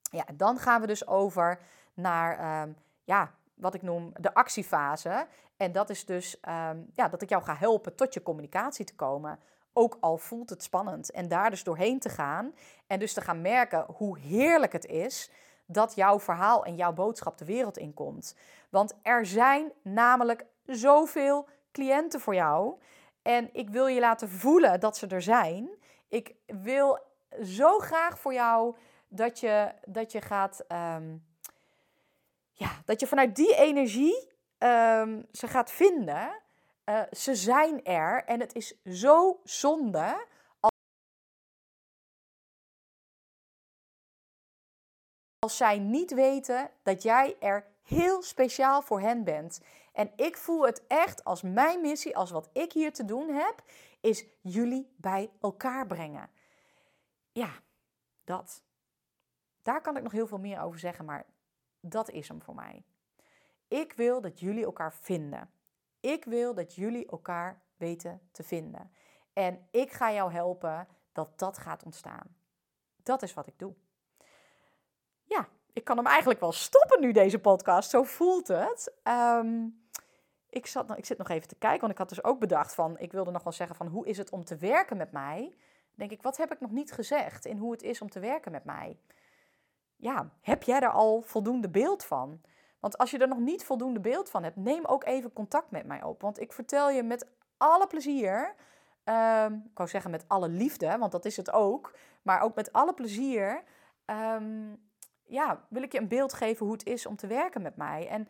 Ja, dan gaan we dus over naar ehm, ja, wat ik noem de actiefase. En dat is dus ehm, ja, dat ik jou ga helpen tot je communicatie te komen. Ook al voelt het spannend. En daar dus doorheen te gaan. En dus te gaan merken hoe heerlijk het is dat jouw verhaal en jouw boodschap de wereld inkomt. Want er zijn namelijk zoveel cliënten voor jou. En ik wil je laten voelen dat ze er zijn. Ik wil zo graag voor jou dat je, dat je gaat. Ehm, ja, dat je vanuit die energie um, ze gaat vinden. Uh, ze zijn er en het is zo zonde als zij niet weten dat jij er heel speciaal voor hen bent. En ik voel het echt als mijn missie, als wat ik hier te doen heb, is jullie bij elkaar brengen. Ja, dat. Daar kan ik nog heel veel meer over zeggen, maar dat is hem voor mij. Ik wil dat jullie elkaar vinden. Ik wil dat jullie elkaar weten te vinden. En ik ga jou helpen dat dat gaat ontstaan. Dat is wat ik doe. Ja, ik kan hem eigenlijk wel stoppen nu, deze podcast. Zo voelt het. Ehm, ik, zat, ik zit nog even te kijken, want ik had dus ook bedacht van... Ik wilde nog wel zeggen van hoe is het om te werken met mij? denk ik, wat heb ik nog niet gezegd in hoe het is om te werken met mij? Ja, heb jij er al voldoende beeld van? Want als je er nog niet voldoende beeld van hebt, neem ook even contact met mij op. Want ik vertel je met alle plezier, um, ik wou zeggen met alle liefde, want dat is het ook, maar ook met alle plezier, um, ja, wil ik je een beeld geven hoe het is om te werken met mij. En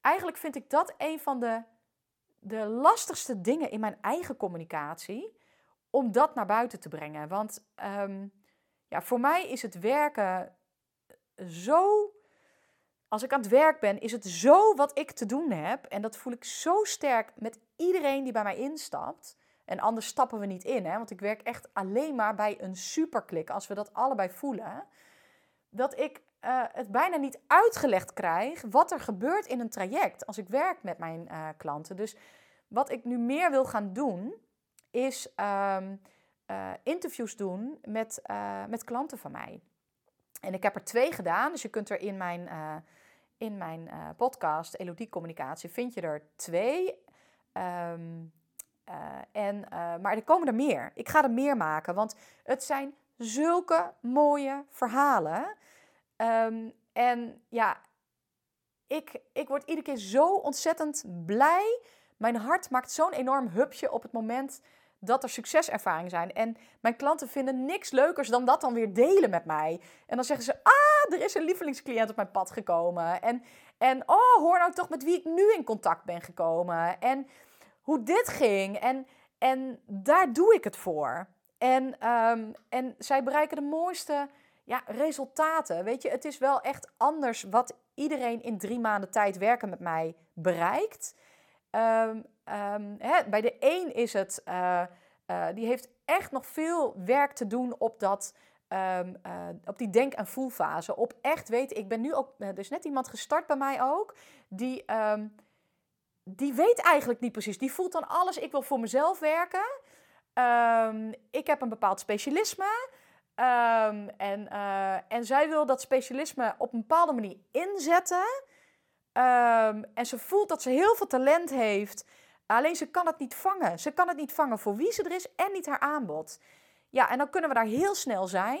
eigenlijk vind ik dat een van de, de lastigste dingen in mijn eigen communicatie, om dat naar buiten te brengen. Want um, ja, voor mij is het werken zo. Als ik aan het werk ben, is het zo wat ik te doen heb. En dat voel ik zo sterk met iedereen die bij mij instapt. En anders stappen we niet in, hè? want ik werk echt alleen maar bij een superklik als we dat allebei voelen. Dat ik uh, het bijna niet uitgelegd krijg wat er gebeurt in een traject als ik werk met mijn uh, klanten. Dus wat ik nu meer wil gaan doen, is um, uh, interviews doen met, met klanten van mij. En ik heb er twee gedaan, dus je kunt er in mijn, in mijn podcast Elodie Communicatie, vind je er twee. Um, en, maar er komen er meer. Ik ga er meer maken, want het zijn zulke mooie verhalen. Um, en ja, ik, ik word iedere keer zo ontzettend blij. Mijn hart maakt zo'n enorm hupje op het moment dat er succeservaringen zijn. En mijn klanten vinden niks leukers dan dat dan weer delen met mij. En dan zeggen ze: Ah, er is een lievelingscliënt op mijn pad gekomen. En, en oh, hoor nou toch met wie ik nu in contact ben gekomen. En hoe dit ging. En, en daar doe ik het voor. En, um, en zij bereiken de mooiste ja, resultaten. Weet je, het is wel echt anders wat iedereen in drie maanden tijd werken met mij bereikt. Um, um, hè, bij de een is het, uh, uh, die heeft echt nog veel werk te doen op dat. Um, uh, op die denk- en voelfase. Op echt weten. Ik ben nu ook. Er is net iemand gestart bij mij ook. Die, die weet eigenlijk niet precies. Die voelt dan alles. Ik wil voor mezelf werken. ik heb een bepaald specialisme. En, en zij wil dat specialisme op een bepaalde manier inzetten. Um, en ze voelt dat ze heel veel talent heeft. Alleen ze kan het niet vangen. Ze kan het niet vangen voor wie ze er is en niet haar aanbod. Ja, en dan kunnen we daar heel snel zijn.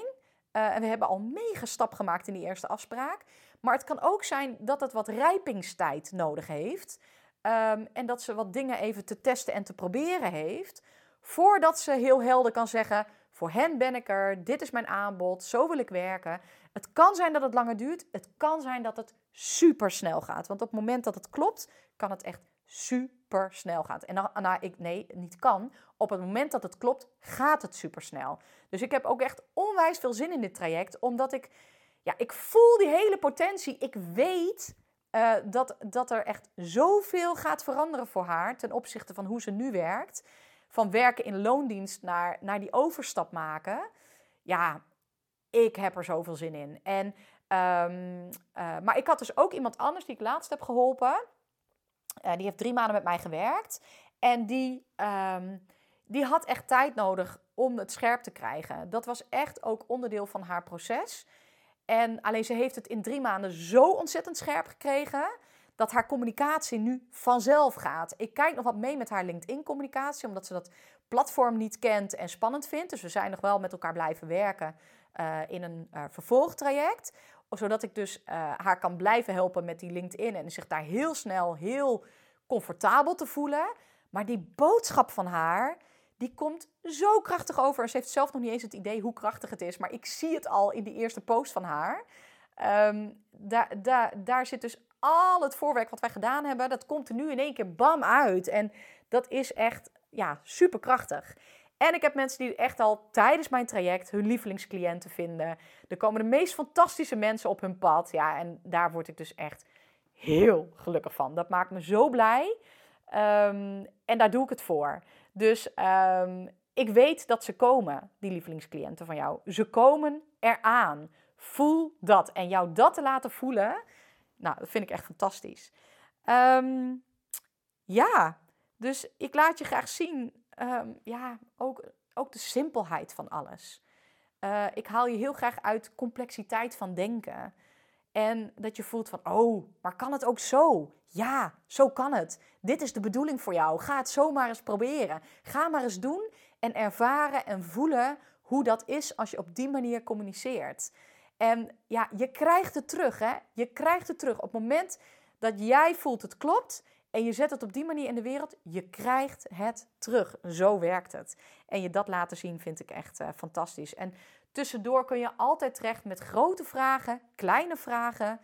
Uh, en we hebben al mega stap gemaakt in die eerste afspraak. Maar het kan ook zijn dat het wat rijpingstijd nodig heeft. Um, en dat ze wat dingen even te testen en te proberen heeft. Voordat ze heel helder kan zeggen: voor hen ben ik er, dit is mijn aanbod, zo wil ik werken. Het kan zijn dat het langer duurt, het kan zijn dat het super snel gaat. Want op het moment dat het klopt, kan het echt super snel gaan. En dan, nou, ik, nee, niet kan. Op het moment dat het klopt, gaat het super snel. Dus ik heb ook echt onwijs veel zin in dit traject, omdat ik, ja, ik voel die hele potentie. Ik weet uh, dat, dat er echt zoveel gaat veranderen voor haar ten opzichte van hoe ze nu werkt. Van werken in loondienst naar, naar die overstap maken. Ja, ik heb er zoveel zin in. En, um, uh, maar ik had dus ook iemand anders die ik laatst heb geholpen. Uh, die heeft drie maanden met mij gewerkt. En die, um, die had echt tijd nodig om het scherp te krijgen. Dat was echt ook onderdeel van haar proces. En alleen ze heeft het in drie maanden zo ontzettend scherp gekregen dat haar communicatie nu vanzelf gaat. Ik kijk nog wat mee met haar LinkedIn-communicatie, omdat ze dat platform niet kent en spannend vindt. Dus we zijn nog wel met elkaar blijven werken uh, in een uh, vervolgtraject. Zodat ik dus uh, haar kan blijven helpen met die LinkedIn en zich daar heel snel heel comfortabel te voelen. Maar die boodschap van haar, die komt zo krachtig over. En ze heeft zelf nog niet eens het idee hoe krachtig het is. Maar ik zie het al in die eerste post van haar. Daar, daar, daar zit dus al het voorwerk wat wij gedaan hebben. Dat komt er nu in één keer bam uit. En dat is echt ja, super krachtig. En ik heb mensen die echt al tijdens mijn traject hun lievelingscliënten vinden. Er komen de meest fantastische mensen op hun pad. Ja, en daar word ik dus echt heel gelukkig van. Dat maakt me zo blij. Um, en daar doe ik het voor. Dus um, ik weet dat ze komen, die lievelingscliënten van jou. Ze komen eraan. Voel dat. En jou dat te laten voelen, nou, dat vind ik echt fantastisch. Um, ja, dus ik laat je graag zien, ja, ook, ook de simpelheid van alles. Uh, ik haal je heel graag uit complexiteit van denken. En dat je voelt van, oh, maar kan het ook zo? Ja, zo kan het. Dit is de bedoeling voor jou. Ga het zomaar eens proberen. Ga maar eens doen en ervaren en voelen hoe dat is als je op die manier communiceert. En ja, je krijgt het terug, hè? Je krijgt het terug. Op het moment dat jij voelt het klopt en je zet het op die manier in de wereld, je krijgt het terug. Zo werkt het. En je dat laten zien vind ik echt uh, fantastisch. En tussendoor kun je altijd terecht met grote vragen, kleine vragen.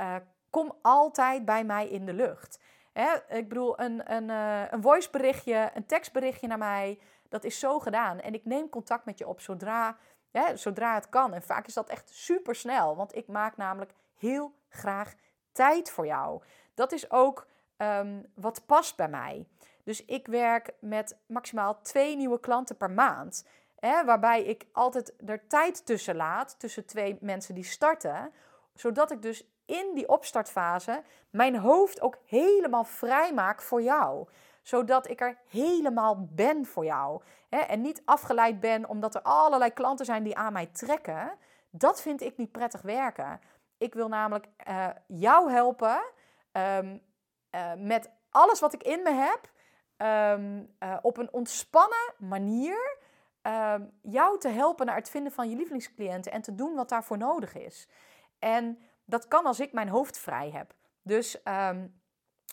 Uh, kom altijd bij mij in de lucht. Hè? Ik bedoel, een, een, uh, een voiceberichtje, een tekstberichtje naar mij, dat is zo gedaan. En ik neem contact met je op zodra, hè, zodra het kan. En vaak is dat echt super snel, want ik maak namelijk heel graag tijd voor jou. Dat is ook um, wat past bij mij. Dus ik werk met maximaal twee nieuwe klanten per maand. Hè, waarbij ik altijd er tijd tussen laat, tussen twee mensen die starten. Zodat ik dus in die opstartfase mijn hoofd ook helemaal vrij maak voor jou. Zodat ik er helemaal ben voor jou. Hè, en niet afgeleid ben omdat er allerlei klanten zijn die aan mij trekken. Dat vind ik niet prettig werken. Ik wil namelijk uh, jou helpen um, uh, met alles wat ik in me heb. Um, uh, op een ontspannen manier um, jou te helpen naar het vinden van je lievelingscliënten en te doen wat daarvoor nodig is. En dat kan als ik mijn hoofd vrij heb. Dus um,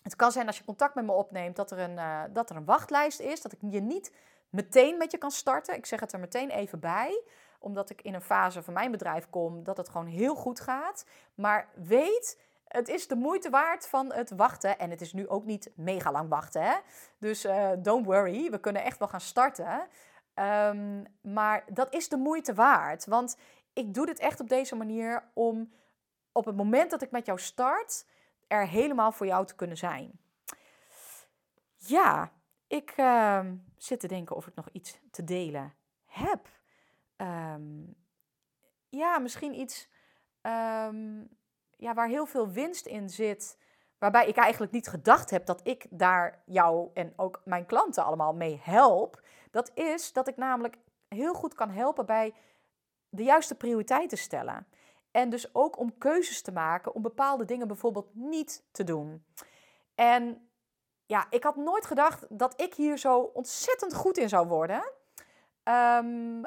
het kan zijn als je contact met me opneemt dat er, een, uh, dat er een wachtlijst is. Dat ik je niet meteen met je kan starten. Ik zeg het er meteen even bij. Omdat ik in een fase van mijn bedrijf kom dat het gewoon heel goed gaat. Maar weet, het is de moeite waard van het wachten. En het is nu ook niet mega lang wachten. Hè? Dus uh, don't worry, we kunnen echt wel gaan starten. Um, maar dat is de moeite waard. Want ik doe dit echt op deze manier om op het moment dat ik met jou start, er helemaal voor jou te kunnen zijn. Ja, ik uh, zit te denken of ik nog iets te delen heb. Um, ja, misschien iets ja, waar heel veel winst in zit. Waarbij ik eigenlijk niet gedacht heb dat ik daar jou en ook mijn klanten allemaal mee help. Dat is dat ik namelijk heel goed kan helpen bij de juiste prioriteiten stellen. En dus ook om keuzes te maken om bepaalde dingen bijvoorbeeld niet te doen. En ja, ik had nooit gedacht dat ik hier zo ontzettend goed in zou worden. Um,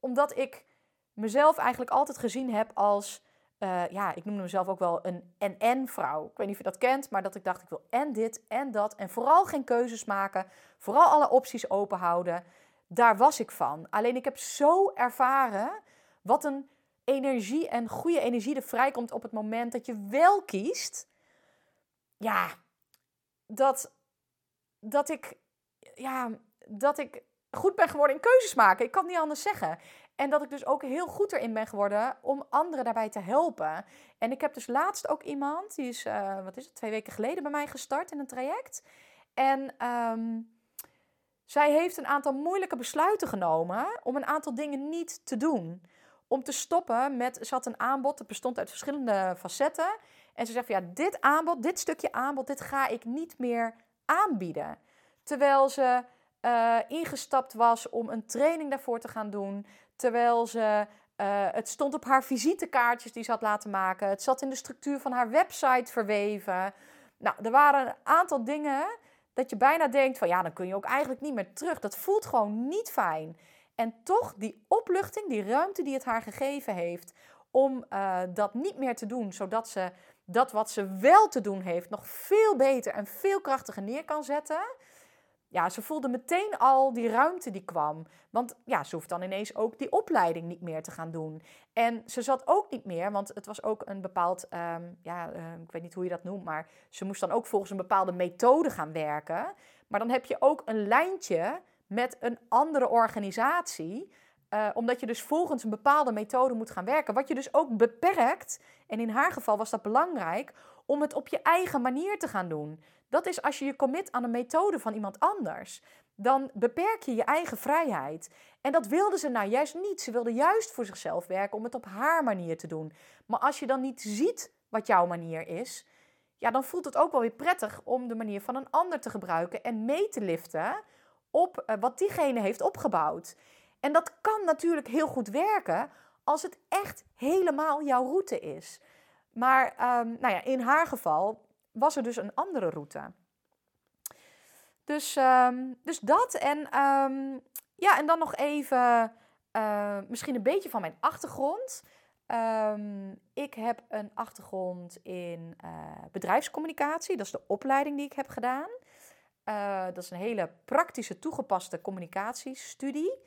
omdat ik mezelf eigenlijk altijd gezien heb als, uh, ja, ik noem mezelf ook wel een en-en-vrouw. Ik weet niet of je dat kent, maar dat ik dacht, ik wil en dit en dat. En vooral geen keuzes maken, vooral alle opties open houden. Daar was ik van. Alleen ik heb zo ervaren wat een energie en goede energie er vrijkomt op het moment dat je wel kiest. Ja, dat, dat ik, ja, dat ik goed ben geworden in keuzes maken. Ik kan het niet anders zeggen. En dat ik dus ook heel goed erin ben geworden om anderen daarbij te helpen. En ik heb dus laatst ook iemand, die is, uh, wat is het, twee weken geleden bij mij gestart in een traject. En ehm, zij heeft een aantal moeilijke besluiten genomen om een aantal dingen niet te doen. Om te stoppen met, ze had een aanbod, dat bestond uit verschillende facetten. En ze zegt van ja, dit aanbod, dit stukje aanbod, dit ga ik niet meer aanbieden. Terwijl ze uh, ingestapt was om een training daarvoor te gaan doen. Terwijl ze, uh, het stond op haar visitekaartjes die ze had laten maken. Het zat in de structuur van haar website verweven. Nou, er waren een aantal dingen dat je bijna denkt van ja, dan kun je ook eigenlijk niet meer terug. Dat voelt gewoon niet fijn. En toch die opluchting, die ruimte die het haar gegeven heeft om uh, dat niet meer te doen, zodat ze dat wat ze wel te doen heeft nog veel beter en veel krachtiger neer kan zetten ja, ze voelde meteen al die ruimte die kwam. Want ja, ze hoeft dan ineens ook die opleiding niet meer te gaan doen. En ze zat ook niet meer, want het was ook een bepaald, ehm, ja, ehm, ik weet niet hoe je dat noemt, maar ze moest dan ook volgens een bepaalde methode gaan werken. Maar dan heb je ook een lijntje met een andere organisatie. Uh, omdat je dus volgens een bepaalde methode moet gaan werken. Wat je dus ook beperkt, en in haar geval was dat belangrijk, om het op je eigen manier te gaan doen. Dat is als je je commit aan een methode van iemand anders. Dan beperk je je eigen vrijheid. En dat wilde ze nou juist niet. Ze wilde juist voor zichzelf werken om het op haar manier te doen. Maar als je dan niet ziet wat jouw manier is, ja, dan voelt het ook wel weer prettig om de manier van een ander te gebruiken en mee te liften op eh, wat diegene heeft opgebouwd. En dat kan natuurlijk heel goed werken als het echt helemaal jouw route is. Maar um, nou ja, in haar geval was er dus een andere route. Dus, um, dus dat. En, um, ja, en dan nog even uh, misschien een beetje van mijn achtergrond. Ik heb een achtergrond in uh, bedrijfscommunicatie. Dat is de opleiding die ik heb gedaan. Uh, dat is een hele praktische, toegepaste communicatiestudie.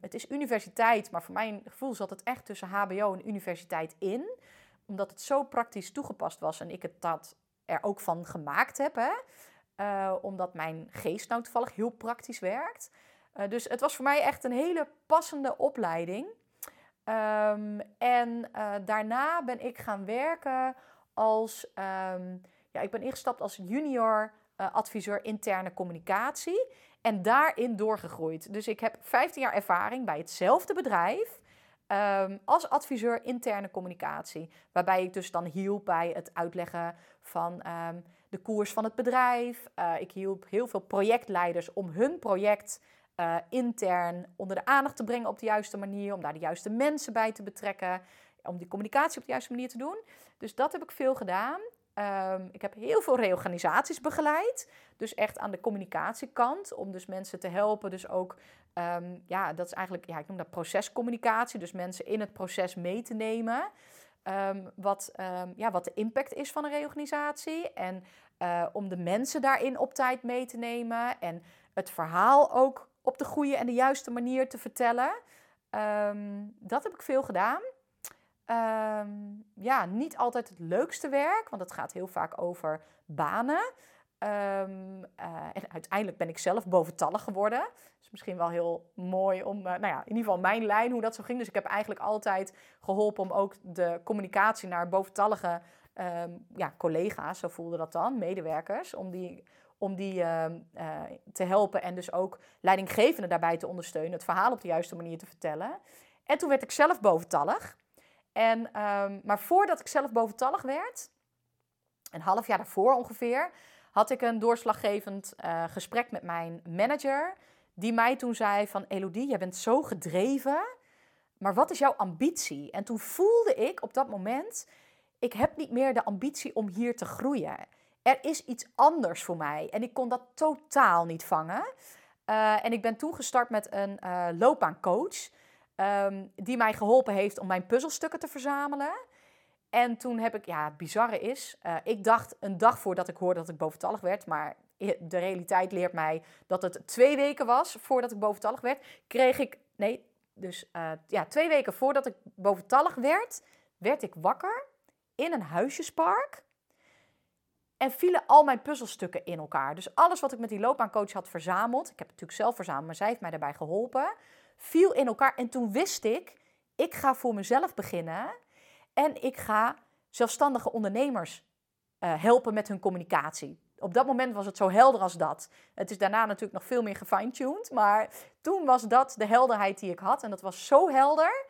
het is universiteit, maar voor mijn gevoel zat het echt tussen HBO en universiteit in. Omdat het zo praktisch toegepast was en ik het dat er ook van gemaakt heb. Hè? Uh, omdat mijn geest nou toevallig heel praktisch werkt. Uh, dus het was voor mij echt een hele passende opleiding. Um, en uh, daarna ben ik gaan werken als. Um, ja, ik ben ingestapt als junior adviseur interne communicatie. En daarin doorgegroeid. Dus ik heb 15 jaar ervaring bij hetzelfde bedrijf. Um, als adviseur interne communicatie. Waarbij ik dus dan hielp bij het uitleggen van um, de koers van het bedrijf. Uh, ik hielp heel veel projectleiders om hun project uh, intern onder de aandacht te brengen op de juiste manier. Om daar de juiste mensen bij te betrekken. Om die communicatie op de juiste manier te doen. Dus dat heb ik veel gedaan. Um, ik heb heel veel reorganisaties begeleid. Dus echt aan de communicatiekant. Om dus mensen te helpen. Dus ook, um, ja, dat is eigenlijk, ja, ik noem dat procescommunicatie. Dus mensen in het proces mee te nemen. Um, wat, ja, wat de impact is van een reorganisatie. En uh, om de mensen daarin op tijd mee te nemen. En het verhaal ook op de goede en de juiste manier te vertellen. dat heb ik veel gedaan. Ja, niet altijd het leukste werk, want het gaat heel vaak over banen. Um, uh, en uiteindelijk ben ik zelf boventallig geworden. Dat is misschien wel heel mooi om, uh, nou ja, in ieder geval mijn lijn, hoe dat zo ging. Dus ik heb eigenlijk altijd geholpen om ook de communicatie naar boventallige um, ja, collega's, zo voelde dat dan, medewerkers, om die, om die uh, te helpen en dus ook leidinggevenden daarbij te ondersteunen, het verhaal op de juiste manier te vertellen. En toen werd ik zelf boventallig. En, maar voordat ik zelf boventallig werd, een half jaar daarvoor ongeveer, had ik een doorslaggevend uh, gesprek met mijn manager. Die mij toen zei van Elodie, jij bent zo gedreven, maar wat is jouw ambitie? En toen voelde ik op dat moment, ik heb niet meer de ambitie om hier te groeien. Er is iets anders voor mij en ik kon dat totaal niet vangen. Uh, en ik ben toen gestart met een uh, loopbaancoach. Um, die mij geholpen heeft om mijn puzzelstukken te verzamelen. En toen heb ik, ja, het bizarre is, uh, ik dacht een dag voordat ik hoorde dat ik boventallig werd, maar de realiteit leert mij dat het twee weken was voordat ik boventallig werd, kreeg ik, nee, dus uh, ja, twee weken voordat ik boventallig werd, werd ik wakker in een huisjespark. En vielen al mijn puzzelstukken in elkaar. Dus alles wat ik met die loopbaancoach had verzameld, ik heb het natuurlijk zelf verzameld, maar zij heeft mij daarbij geholpen, viel in elkaar. En toen wist ik, ik ga voor mezelf beginnen en ik ga zelfstandige ondernemers uh, helpen met hun communicatie. Op dat moment was het zo helder als dat. Het is daarna natuurlijk nog veel meer gefine-tuned, maar toen was dat de helderheid die ik had. En dat was zo helder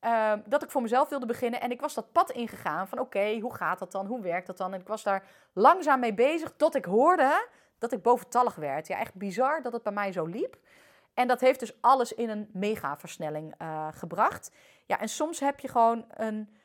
uh, dat ik voor mezelf wilde beginnen. En ik was dat pad ingegaan van oké, hoe gaat dat dan? Hoe werkt dat dan? En ik was daar langzaam mee bezig tot ik hoorde dat ik boventallig werd. Ja, echt bizar dat het bij mij zo liep. En dat heeft dus alles in een mega versnelling uh, gebracht. Ja, en soms heb je gewoon een,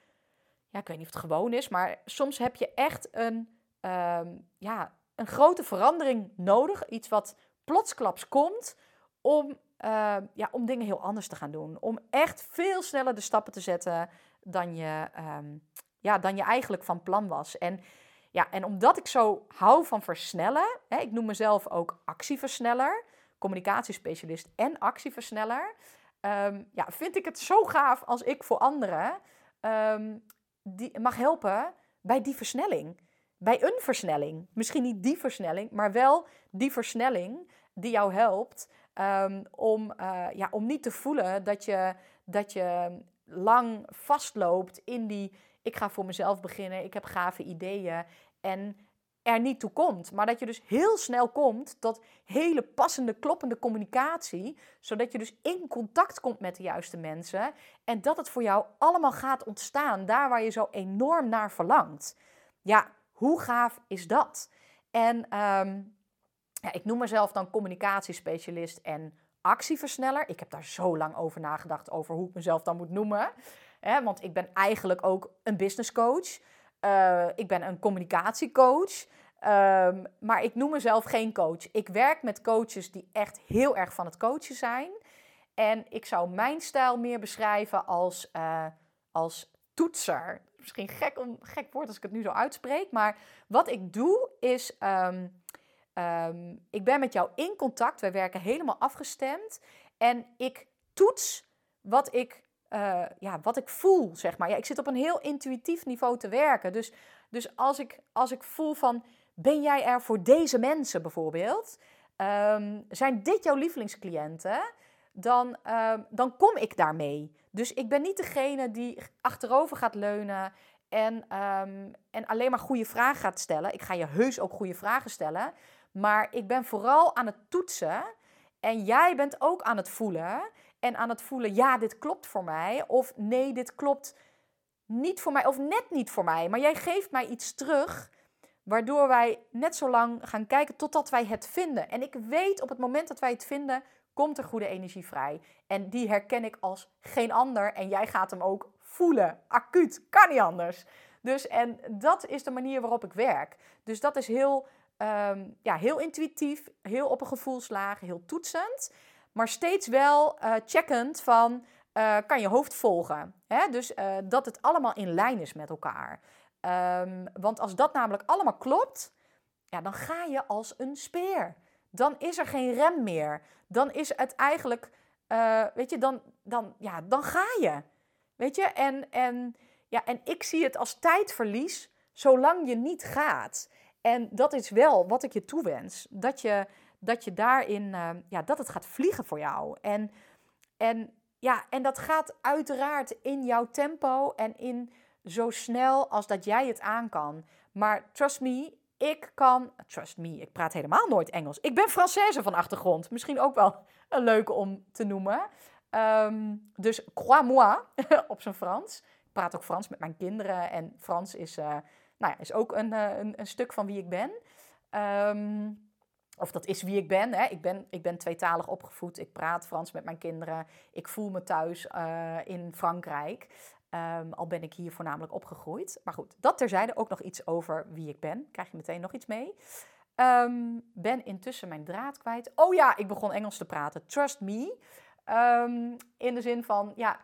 ja, ik weet niet of het gewoon is, maar soms heb je echt een, uh, ja, een grote verandering nodig. Iets wat plotsklaps komt om uh, ja, om dingen heel anders te gaan doen. Om echt veel sneller de stappen te zetten dan je, um, ja, dan je eigenlijk van plan was. En, ja, en omdat ik zo hou van versnellen, hè, ik noem mezelf ook actieversneller, communicatiespecialist en actieversneller, ja, vind ik het zo gaaf als ik voor anderen die, mag helpen bij die versnelling. Bij een versnelling. Misschien niet die versnelling, maar wel die versnelling die jou helpt Um, om, uh, ja, om niet te voelen dat je, dat je lang vastloopt in die ik ga voor mezelf beginnen, ik heb gave ideeën en er niet toe komt. Maar dat je dus heel snel komt tot hele passende, kloppende communicatie, zodat je dus in contact komt met de juiste mensen en dat het voor jou allemaal gaat ontstaan daar waar je zo enorm naar verlangt. Ja, hoe gaaf is dat? En um, ja, ik noem mezelf dan communicatiespecialist en actieversneller. Ik heb daar zo lang over nagedacht over hoe ik mezelf dan moet noemen. Want ik ben eigenlijk ook een business coach. Uh, ik ben een communicatiecoach. Um, maar ik noem mezelf geen coach. Ik werk met coaches die echt heel erg van het coachen zijn. En ik zou mijn stijl meer beschrijven als, uh, als toetser. Misschien gek, om, gek woord als ik het nu zo uitspreek. Maar wat ik doe is um, Um, ik ben met jou in contact. Wij werken helemaal afgestemd. En ik toets wat ik, uh, ja, wat ik voel, zeg maar. Ja, ik zit op een heel intuïtief niveau te werken. Dus, dus als, ik, als ik voel van, ben jij er voor deze mensen bijvoorbeeld? Um, zijn dit jouw lievelingscliënten? Dan, um, dan kom ik daarmee. Dus ik ben niet degene die achterover gaat leunen en, um, en alleen maar goede vragen gaat stellen. Ik ga je heus ook goede vragen stellen. Maar ik ben vooral aan het toetsen. En jij bent ook aan het voelen. En aan het voelen, ja, dit klopt voor mij. Of nee, dit klopt niet voor mij. Of net niet voor mij. Maar jij geeft mij iets terug. Waardoor wij net zo lang gaan kijken totdat wij het vinden. En ik weet op het moment dat wij het vinden, komt er goede energie vrij. En die herken ik als geen ander. En jij gaat hem ook voelen. Acuut. Kan niet anders. Dus en dat is de manier waarop ik werk. Dus dat is heel um, ja, heel intuïtief, heel op een gevoelslaag, heel toetsend. Maar steeds wel uh, checkend van, uh, kan je hoofd volgen? Hè? Dus uh, dat het allemaal in lijn is met elkaar. Um, want als dat namelijk allemaal klopt, ja, dan ga je als een speer. Dan is er geen rem meer. Dan is het eigenlijk, weet je, dan, dan, ja, dan ga je. Weet je, en, en, ja, en ik zie het als tijdverlies zolang je niet gaat. En dat is wel wat ik je toewens. Dat je, dat je daarin, uh, ja, dat het gaat vliegen voor jou. En, en, ja, en dat gaat uiteraard in jouw tempo en in zo snel als dat jij het aan kan. Maar trust me, ik kan. Trust me, ik praat helemaal nooit Engels. Ik ben Française van achtergrond. Misschien ook wel een leuke om te noemen. Um, dus crois-moi [laughs] op zijn Frans. Ik praat ook Frans met mijn kinderen. En Frans is. Uh, nou ja, is ook een, eh, een, een stuk van wie ik ben. Um, of dat is wie ik ben. Hè. Ik ben. Ik ben tweetalig opgevoed. Ik praat Frans met mijn kinderen. Ik voel me thuis uh, in Frankrijk. Um, al ben ik hier voornamelijk opgegroeid. Maar goed, dat terzijde ook nog iets over wie ik ben. Krijg je meteen nog iets mee. Um, ben intussen mijn draad kwijt. Oh ja, ik begon Engels te praten. Trust me. Um, in de zin van, ja,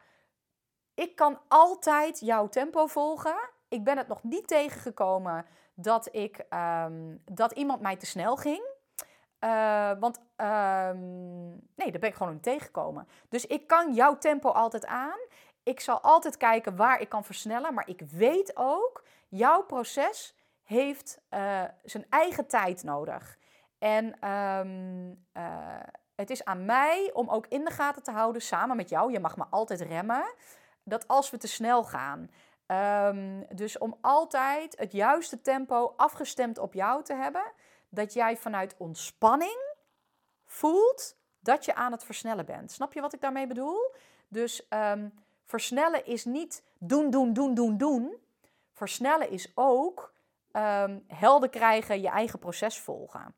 ik kan altijd jouw tempo volgen ik ben het nog niet tegengekomen dat, ik, dat iemand mij te snel ging. Uh, want um, nee, daar ben ik gewoon niet tegengekomen. Dus ik kan jouw tempo altijd aan. Ik zal altijd kijken waar ik kan versnellen. Maar ik weet ook, jouw proces heeft zijn eigen tijd nodig. En ehm, het is aan mij om ook in de gaten te houden, samen met jou, je mag me altijd remmen, dat als we te snel gaan. Ehm, dus om altijd het juiste tempo afgestemd op jou te hebben, dat jij vanuit ontspanning voelt dat je aan het versnellen bent. Snap je wat ik daarmee bedoel? Dus ehm, versnellen is niet doen, doen, doen, doen, doen. Versnellen is ook um, helder krijgen, je eigen proces volgen.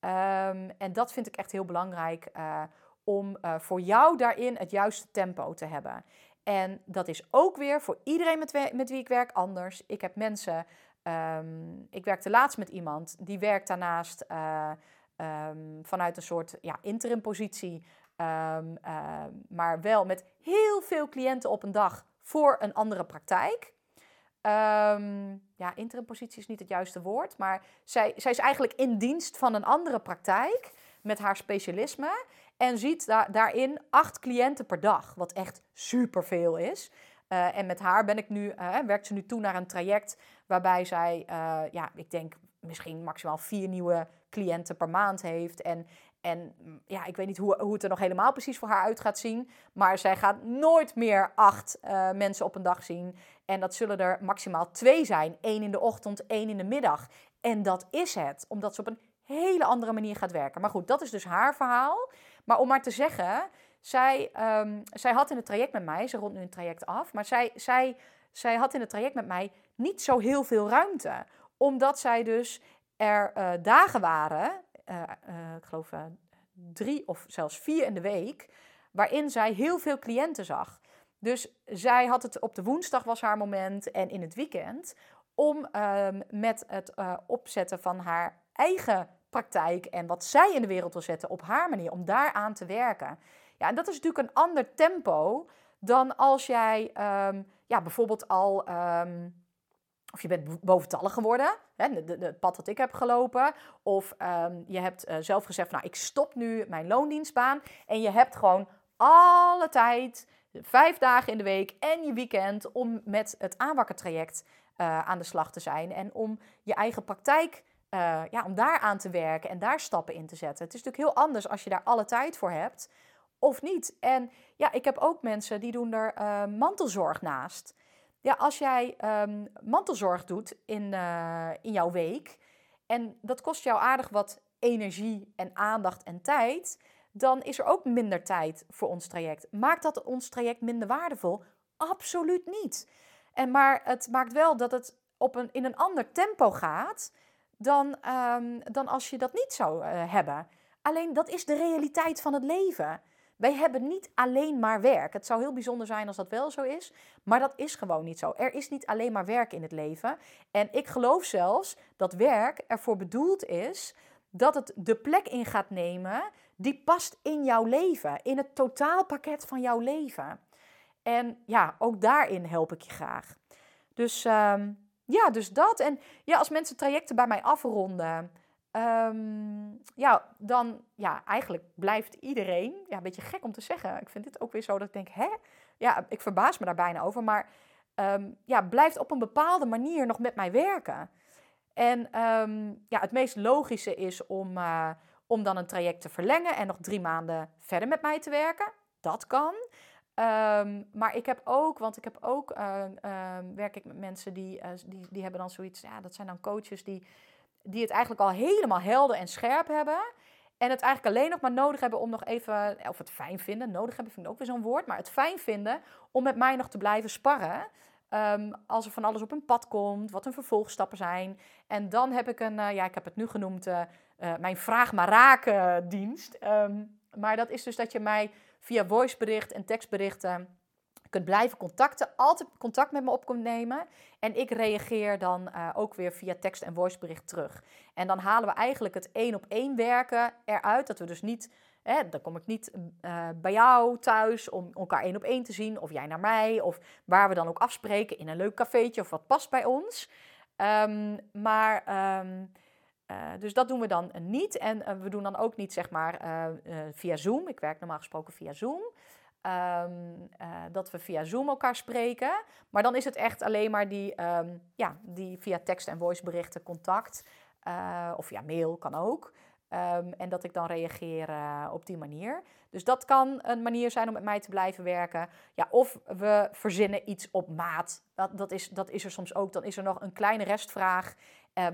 Ehm, en dat vind ik echt heel belangrijk uh, om uh, voor jou daarin het juiste tempo te hebben. En dat is ook weer voor iedereen met, met wie ik werk anders. Ik heb mensen, um, ik werkte laatst met iemand die werkt daarnaast uh, um, vanuit een soort ja, interim positie. maar wel met heel veel cliënten op een dag voor een andere praktijk. Ja, interimpositie is niet het juiste woord, maar zij, zij is eigenlijk in dienst van een andere praktijk met haar specialisme en ziet daarin acht cliënten per dag, wat echt superveel is. Uh, en met haar ben ik nu, uh, werkt ze nu toe naar een traject waarbij zij, uh, ja, ik denk misschien maximaal vier nieuwe cliënten per maand heeft. En, en mm, ja, ik weet niet hoe, hoe het er nog helemaal precies voor haar uit gaat zien. Maar zij gaat nooit meer acht mensen op een dag zien. En dat zullen er maximaal twee zijn. één in de ochtend, één in de middag. En dat is het, omdat ze op een hele andere manier gaat werken. Maar goed, dat is dus haar verhaal. Maar om maar te zeggen, zij, um, zij had in het traject met mij, ze rond nu een traject af, maar zij, zij, zij had in het traject met mij niet zo heel veel ruimte. Omdat zij dus er uh, dagen waren, uh, uh, ik geloof drie of zelfs vier in de week, waarin zij heel veel cliënten zag. Dus zij had het op de woensdag was haar moment en in het weekend om um, met het opzetten van haar eigen praktijk en wat zij in de wereld wil zetten op haar manier, om daaraan te werken. Ja, en dat is natuurlijk een ander tempo dan als jij um, ja, bijvoorbeeld al. Um, of je bent boventallig geworden, het pad dat ik heb gelopen. Of um, je hebt uh, zelf gezegd, nou ik stop nu mijn loondienstbaan. En je hebt gewoon alle tijd vijf dagen in de week en je weekend om met het aanwakkertraject uh, aan de slag te zijn. En om je eigen praktijk, uh, ja, om daar aan te werken en daar stappen in te zetten. Het is natuurlijk heel anders als je daar alle tijd voor hebt of niet. En ja, ik heb ook mensen die doen er mantelzorg naast. Ja, als jij um, mantelzorg doet in, in jouw week en dat kost jou aardig wat energie en aandacht en tijd dan is er ook minder tijd voor ons traject. Maakt dat ons traject minder waardevol? Absoluut niet. En maar het maakt wel dat het op een, in een ander tempo gaat dan, um, dan als je dat niet zou uh, hebben. Alleen dat is de realiteit van het leven. Wij hebben niet alleen maar werk. Het zou heel bijzonder zijn als dat wel zo is, maar dat is gewoon niet zo. Er is niet alleen maar werk in het leven. En ik geloof zelfs dat werk ervoor bedoeld is dat het de plek in gaat nemen die past in jouw leven, in het totaalpakket van jouw leven. En ja, ook daarin help ik je graag. Dus um, ja, dus dat. En ja, als mensen trajecten bij mij afronden, um, ja, dan ja, eigenlijk blijft iedereen, ja, een beetje gek om te zeggen. Ik vind dit ook weer zo dat ik denk, hè? Ja, ik verbaas me daar bijna over, maar um, ja, blijft op een bepaalde manier nog met mij werken. En um, ja, het meest logische is om, uh, om dan een traject te verlengen en nog drie maanden verder met mij te werken. Dat kan. Maar ik heb ook, want ik heb ook, uh, werk ik met mensen die, uh, die, die hebben dan zoiets, ja, dat zijn dan coaches die, die het eigenlijk al helemaal helder en scherp hebben. En het eigenlijk alleen nog maar nodig hebben om nog even, of het fijn vinden, nodig hebben vind ik ook weer zo'n woord, maar het fijn vinden om met mij nog te blijven sparren. Um, als er van alles op een pad komt, wat hun vervolgstappen zijn. En dan heb ik een, uh, ja, ik heb het nu genoemd, uh, uh, mijn Vraag maar Raken dienst. Um, maar dat is dus dat je mij via voicebericht en tekstberichten kunt blijven contacten. Altijd contact met me op nemen. En ik reageer dan ook weer via tekst en voicebericht terug. En dan halen we eigenlijk het één op één werken eruit. Dat we dus niet Hè, dan kom ik niet uh, bij jou thuis om elkaar één op één te zien, of jij naar mij, of waar we dan ook afspreken in een leuk cafeetje of wat past bij ons. Um, maar, um, uh, dus dat doen we dan niet. En we doen dan ook niet, zeg maar, via Zoom. Ik werk normaal gesproken via Zoom. Ehm, eh, dat we via Zoom elkaar spreken. Maar dan is het echt alleen maar die, ehm, ja, die via tekst- en voiceberichten contact. Uh, of via mail kan ook. Ehm, en dat ik dan reageer uh, op die manier. Dus dat kan een manier zijn om met mij te blijven werken. Ja, of we verzinnen iets op maat. Dat, dat, is, dat is er soms ook. Dan is er nog een kleine restvraag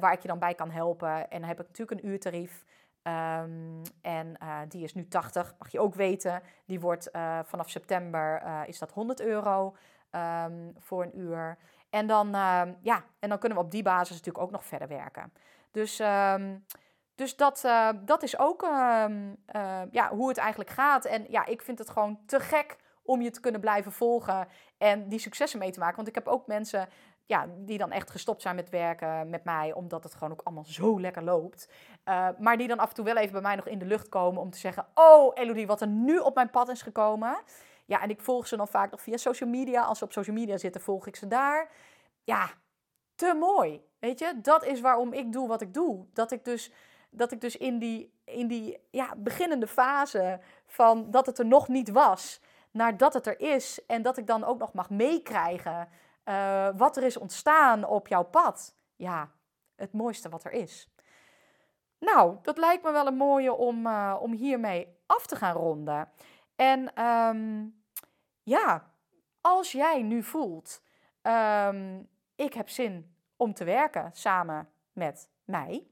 waar ik je dan bij kan helpen. En dan heb ik natuurlijk een uurtarief. Um, en uh, die is nu 80, mag je ook weten. Die wordt uh, vanaf september uh, is dat 100 euro um, voor een uur. En dan, ja, en dan kunnen we op die basis natuurlijk ook nog verder werken. Dus, dus dat, dat is ook ja, hoe het eigenlijk gaat. En ja, ik vind het gewoon te gek om je te kunnen blijven volgen en die successen mee te maken. Want ik heb ook mensen ja, die dan echt gestopt zijn met werken met mij, omdat het gewoon ook allemaal zo lekker loopt. Uh, maar die dan af en toe wel even bij mij nog in de lucht komen om te zeggen: Oh, Elodie, wat er nu op mijn pad is gekomen. Ja, en ik volg ze dan vaak nog via social media. Als ze op social media zitten, volg ik ze daar. Ja, te mooi. Weet je, dat is waarom ik doe wat ik doe. Dat ik dus, dat ik dus in die, in die ja, beginnende fase van dat het er nog niet was, naar dat het er is. En dat ik dan ook nog mag meekrijgen uh, wat er is ontstaan op jouw pad. Ja, het mooiste wat er is. Nou, dat lijkt me wel een mooie om, uh, om hiermee af te gaan ronden. En um, ja, als jij nu voelt, um, ik heb zin om te werken samen met mij.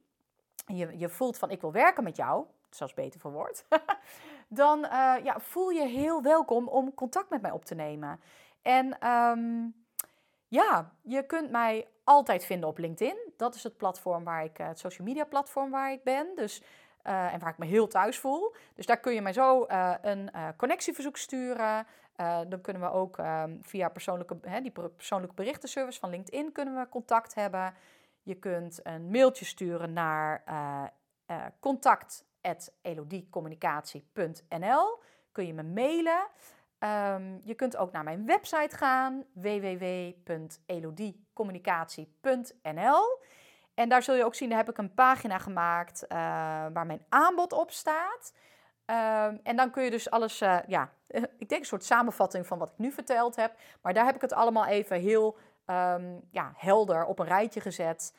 Je, je voelt van ik wil werken met jou, zelfs beter voor woord. [laughs] dan uh, ja, voel je heel welkom om contact met mij op te nemen. En um, ja, je kunt mij altijd vinden op LinkedIn. Dat is het platform waar ik, eh, het social media platform waar ik ben. Dus, uh, en waar ik me heel thuis voel. Dus daar kun je mij zo uh, een connectieverzoek sturen. dan kunnen we ook um, via persoonlijke, hè, die persoonlijke berichtenservice van LinkedIn kunnen we contact hebben. Je kunt een mailtje sturen naar contact.elodiecommunicatie.nl. Kun je me mailen. Um, je kunt ook naar mijn website gaan, www.elodiecommunicatie.nl. En daar zul je ook zien, daar heb ik een pagina gemaakt uh, waar mijn aanbod op staat. Um, en dan kun je dus alles, uh, ja, ik denk een soort samenvatting van wat ik nu verteld heb. Maar daar heb ik het allemaal even heel um, ja, helder op een rijtje gezet.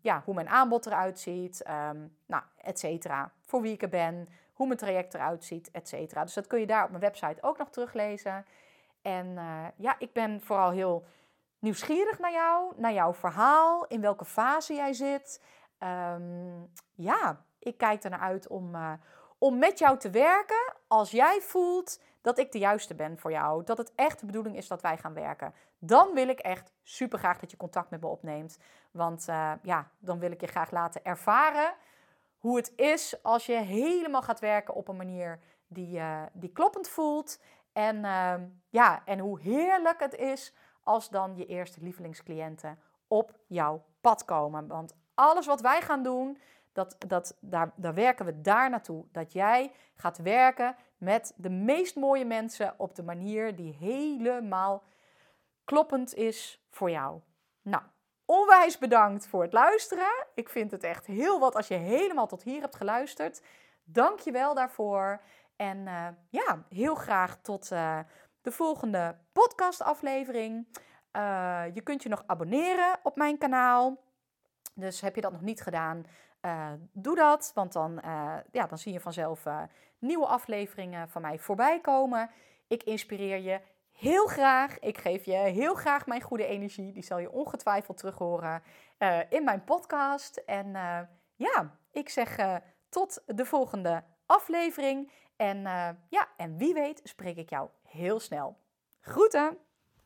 ja, hoe mijn aanbod eruit ziet, nou, et cetera. Voor wie ik er ben, hoe mijn traject eruit ziet, et cetera. Dus dat kun je daar op mijn website ook nog teruglezen. En uh, ja, ik ben vooral heel nieuwsgierig naar jou, naar jouw verhaal, in welke fase jij zit. Um, ja, ik kijk er naar uit om, uh, om met jou te werken als jij voelt dat ik de juiste ben voor jou. Dat het echt de bedoeling is dat wij gaan werken. Dan wil ik echt super graag dat je contact met me opneemt. Want uh, ja, dan wil ik je graag laten ervaren hoe het is als je helemaal gaat werken op een manier die, uh, die kloppend voelt. En, uh, ja, en hoe heerlijk het is als dan je eerste lievelingscliënten op jouw pad komen. Want alles wat wij gaan doen, dat, dat, daar, daar werken we daar naartoe. Dat jij gaat werken met de meest mooie mensen op de manier die helemaal kloppend is voor jou. Nou, onwijs bedankt voor het luisteren. Ik vind het echt heel wat als je helemaal tot hier hebt geluisterd. Dank je wel daarvoor. En uh, ja, heel graag tot uh, de volgende podcastaflevering. Uh, je kunt je nog abonneren op mijn kanaal. Dus heb je dat nog niet gedaan, doe dat. Want dan, ja, dan zie je vanzelf nieuwe afleveringen van mij voorbij komen. Ik inspireer je heel graag. Ik geef je heel graag mijn goede energie. Die zal je ongetwijfeld terug horen uh, in mijn podcast. En uh, ja, ik zeg uh, tot de volgende aflevering. En ja, en wie weet spreek ik jou heel snel. Groeten!